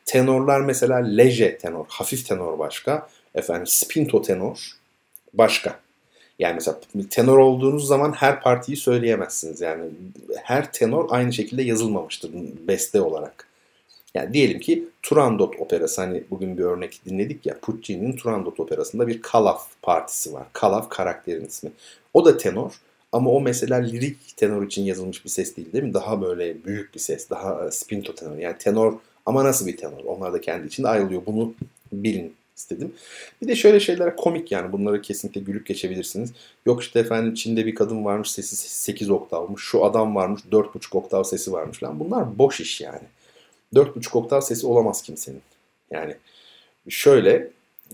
Tenorlar mesela leje tenor, hafif tenor başka. Efendim spinto tenor başka. Yani mesela tenor olduğunuz zaman her partiyi söyleyemezsiniz. Yani her tenor aynı şekilde yazılmamıştır beste olarak. Yani diyelim ki Turandot operası hani bugün bir örnek dinledik ya Puccini'nin Turandot operasında bir Kalaf partisi var. Kalaf karakterin ismi. O da tenor ama o mesela lirik tenor için yazılmış bir ses değil değil mi? Daha böyle büyük bir ses, daha spinto tenor. Yani tenor ama nasıl bir tenor? Onlar da kendi içinde ayrılıyor. Bunu bilin istedim. Bir de şöyle şeyler komik yani bunları kesinlikle gülüp geçebilirsiniz. Yok işte efendim Çin'de bir kadın varmış sesi 8 oktavmış. Şu adam varmış 4,5 oktav sesi varmış falan. Bunlar boş iş yani. 4,5 oktav sesi olamaz kimsenin. Yani şöyle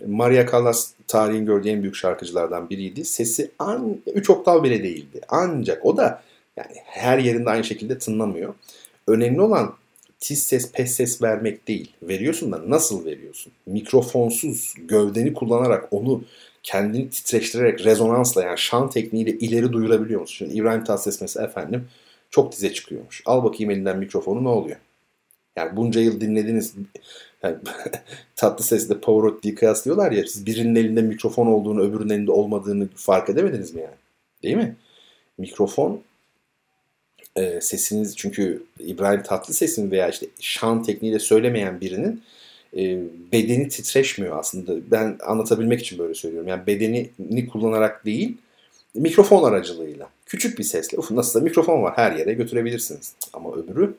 Maria Callas tarihin gördüğü en büyük şarkıcılardan biriydi. Sesi an, 3 oktav bile değildi. Ancak o da yani her yerinde aynı şekilde tınlamıyor. Önemli olan tiz ses, pes ses vermek değil. Veriyorsun da nasıl veriyorsun? Mikrofonsuz, gövdeni kullanarak onu kendini titreştirerek rezonansla yani şan tekniğiyle ileri duyurabiliyor musun? Şimdi İbrahim Tatlıses mesela efendim çok dize çıkıyormuş. Al bakayım elinden mikrofonu ne oluyor? Yani bunca yıl dinlediniz. Yani, tatlı sesle Pavarotti'yi kıyaslıyorlar ya. Siz birinin elinde mikrofon olduğunu öbürünün elinde olmadığını fark edemediniz mi yani? Değil mi? Mikrofon e, sesiniz çünkü İbrahim Tatlıses'in veya işte şan tekniğiyle söylemeyen birinin e, bedeni titreşmiyor aslında. Ben anlatabilmek için böyle söylüyorum. Yani bedenini kullanarak değil, mikrofon aracılığıyla. Küçük bir sesle. Uf nasılsa mikrofon var her yere götürebilirsiniz. Ama öbürü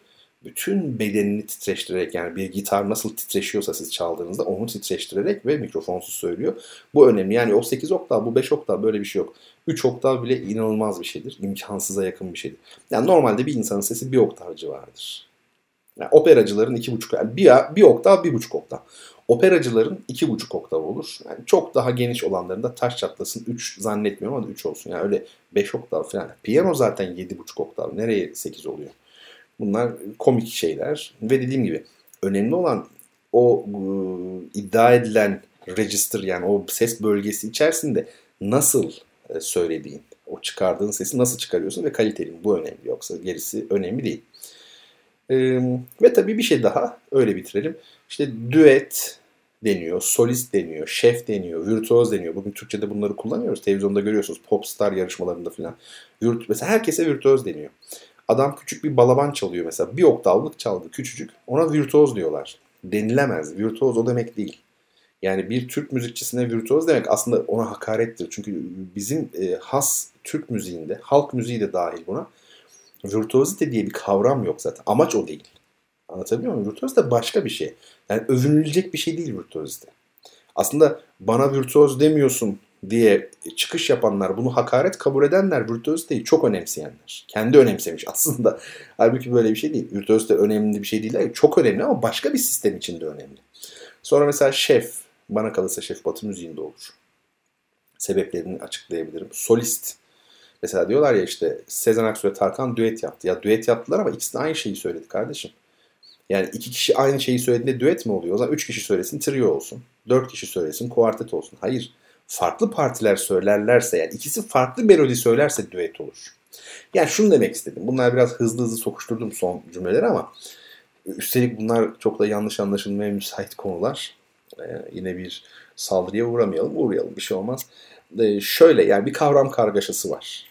bütün bedenini titreştirerek yani bir gitar nasıl titreşiyorsa siz çaldığınızda onu titreştirerek ve mikrofonsuz söylüyor. Bu önemli. Yani o 8 oktav bu 5 oktav böyle bir şey yok. 3 oktav bile inanılmaz bir şeydir. İmkansıza yakın bir şeydir. Yani normalde bir insanın sesi bir oktav civarıdır. Yani operacıların 2,5 yani bir, bir oktav, bir buçuk oktav. Operacıların 2,5 oktav olur. Yani çok daha geniş olanların da taş çatlasın 3 zannetmiyorum ama 3 olsun. Yani öyle 5 oktav falan. Piyano zaten 7,5 oktav. Nereye 8 oluyor? Bunlar komik şeyler. Ve dediğim gibi önemli olan o e, iddia edilen register yani o ses bölgesi içerisinde nasıl e, söylediğin, o çıkardığın sesi nasıl çıkarıyorsun ve kaliteli mi? Bu önemli. Yoksa gerisi önemli değil. E, ve tabii bir şey daha öyle bitirelim. İşte düet deniyor, solist deniyor, şef deniyor, virtuoz deniyor. Bugün Türkçe'de bunları kullanıyoruz. Televizyonda görüyorsunuz popstar yarışmalarında falan. Virt mesela herkese virtuoz deniyor. Adam küçük bir balaban çalıyor mesela. Bir oktavlık çaldı küçücük. Ona virtuoz diyorlar. Denilemez. Virtuoz o demek değil. Yani bir Türk müzikçisine virtuoz demek aslında ona hakarettir. Çünkü bizim e, has Türk müziğinde, halk müziği de dahil buna, virtuozite diye bir kavram yok zaten. Amaç o değil. Anlatabiliyor muyum? Virtuozite başka bir şey. Yani övünülecek bir şey değil virtuozite. Aslında bana virtuoz demiyorsun diye çıkış yapanlar, bunu hakaret kabul edenler virtüöziteyi çok önemseyenler. Kendi önemsemiş aslında. Halbuki böyle bir şey değil. Virtüözite önemli bir şey değil. Çok önemli ama başka bir sistem içinde önemli. Sonra mesela şef. Bana kalırsa şef batı müziğinde olur. Sebeplerini açıklayabilirim. Solist. Mesela diyorlar ya işte Sezen Aksu ve Tarkan düet yaptı. Ya düet yaptılar ama ikisi de aynı şeyi söyledi kardeşim. Yani iki kişi aynı şeyi söylediğinde düet mi oluyor? O zaman üç kişi söylesin trio olsun. Dört kişi söylesin kuartet olsun. Hayır farklı partiler söylerlerse yani ikisi farklı melodi söylerse düet olur. Yani şunu demek istedim. Bunlar biraz hızlı hızlı sokuşturdum son cümleleri ama üstelik bunlar çok da yanlış anlaşılmaya müsait konular. Ee, yine bir saldırıya uğramayalım. Uğrayalım bir şey olmaz. Ee, şöyle yani bir kavram kargaşası var.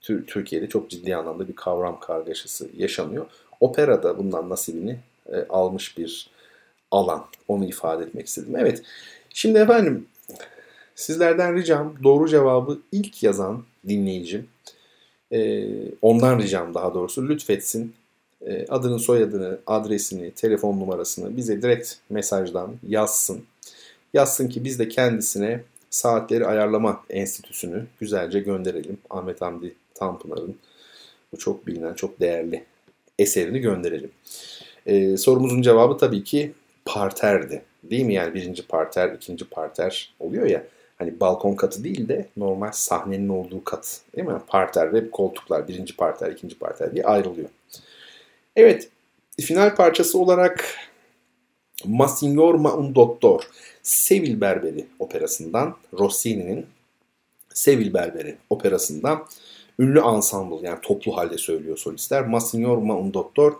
Türkiye'de çok ciddi anlamda bir kavram kargaşası yaşanıyor. Opera da bundan nasibini e, almış bir alan. Onu ifade etmek istedim. Evet. Şimdi efendim Sizlerden ricam doğru cevabı ilk yazan dinleyicim, e, ondan ricam daha doğrusu lütfetsin e, adını, soyadını, adresini, telefon numarasını bize direkt mesajdan yazsın. Yazsın ki biz de kendisine saatleri ayarlama enstitüsünü güzelce gönderelim. Ahmet Hamdi Tanpınar'ın bu çok bilinen, çok değerli eserini gönderelim. Ee, sorumuzun cevabı tabii ki parterdi. Değil mi? Yani birinci parter, ikinci parter oluyor ya hani balkon katı değil de normal sahnenin olduğu kat. Değil mi? Parter ve koltuklar birinci parter, ikinci parter diye ayrılıyor. Evet, final parçası olarak Ma Ma un Dottor Sevil Berberi operasından Rossini'nin Sevil Berberi operasından ünlü ensemble yani toplu halde söylüyor solistler. Ma Ma un Dottor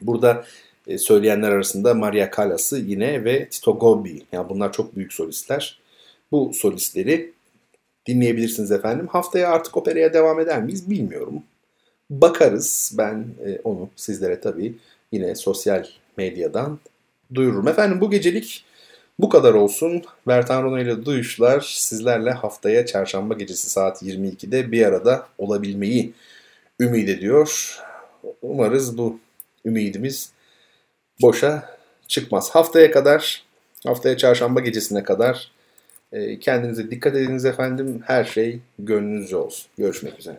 burada e, söyleyenler arasında Maria Callas'ı yine ve Tito Gobbi. Yani bunlar çok büyük solistler bu solistleri dinleyebilirsiniz efendim. Haftaya artık operaya devam eder miyiz bilmiyorum. Bakarız. Ben e, onu sizlere tabii yine sosyal medyadan duyururum. Efendim bu gecelik bu kadar olsun. Bertan Rona ile Duyuşlar sizlerle haftaya çarşamba gecesi saat 22'de bir arada olabilmeyi ümit ediyor. Umarız bu ümidimiz boşa çıkmaz. Haftaya kadar, haftaya çarşamba gecesine kadar kendinize dikkat ediniz efendim. Her şey gönlünüzce olsun. Görüşmek üzere.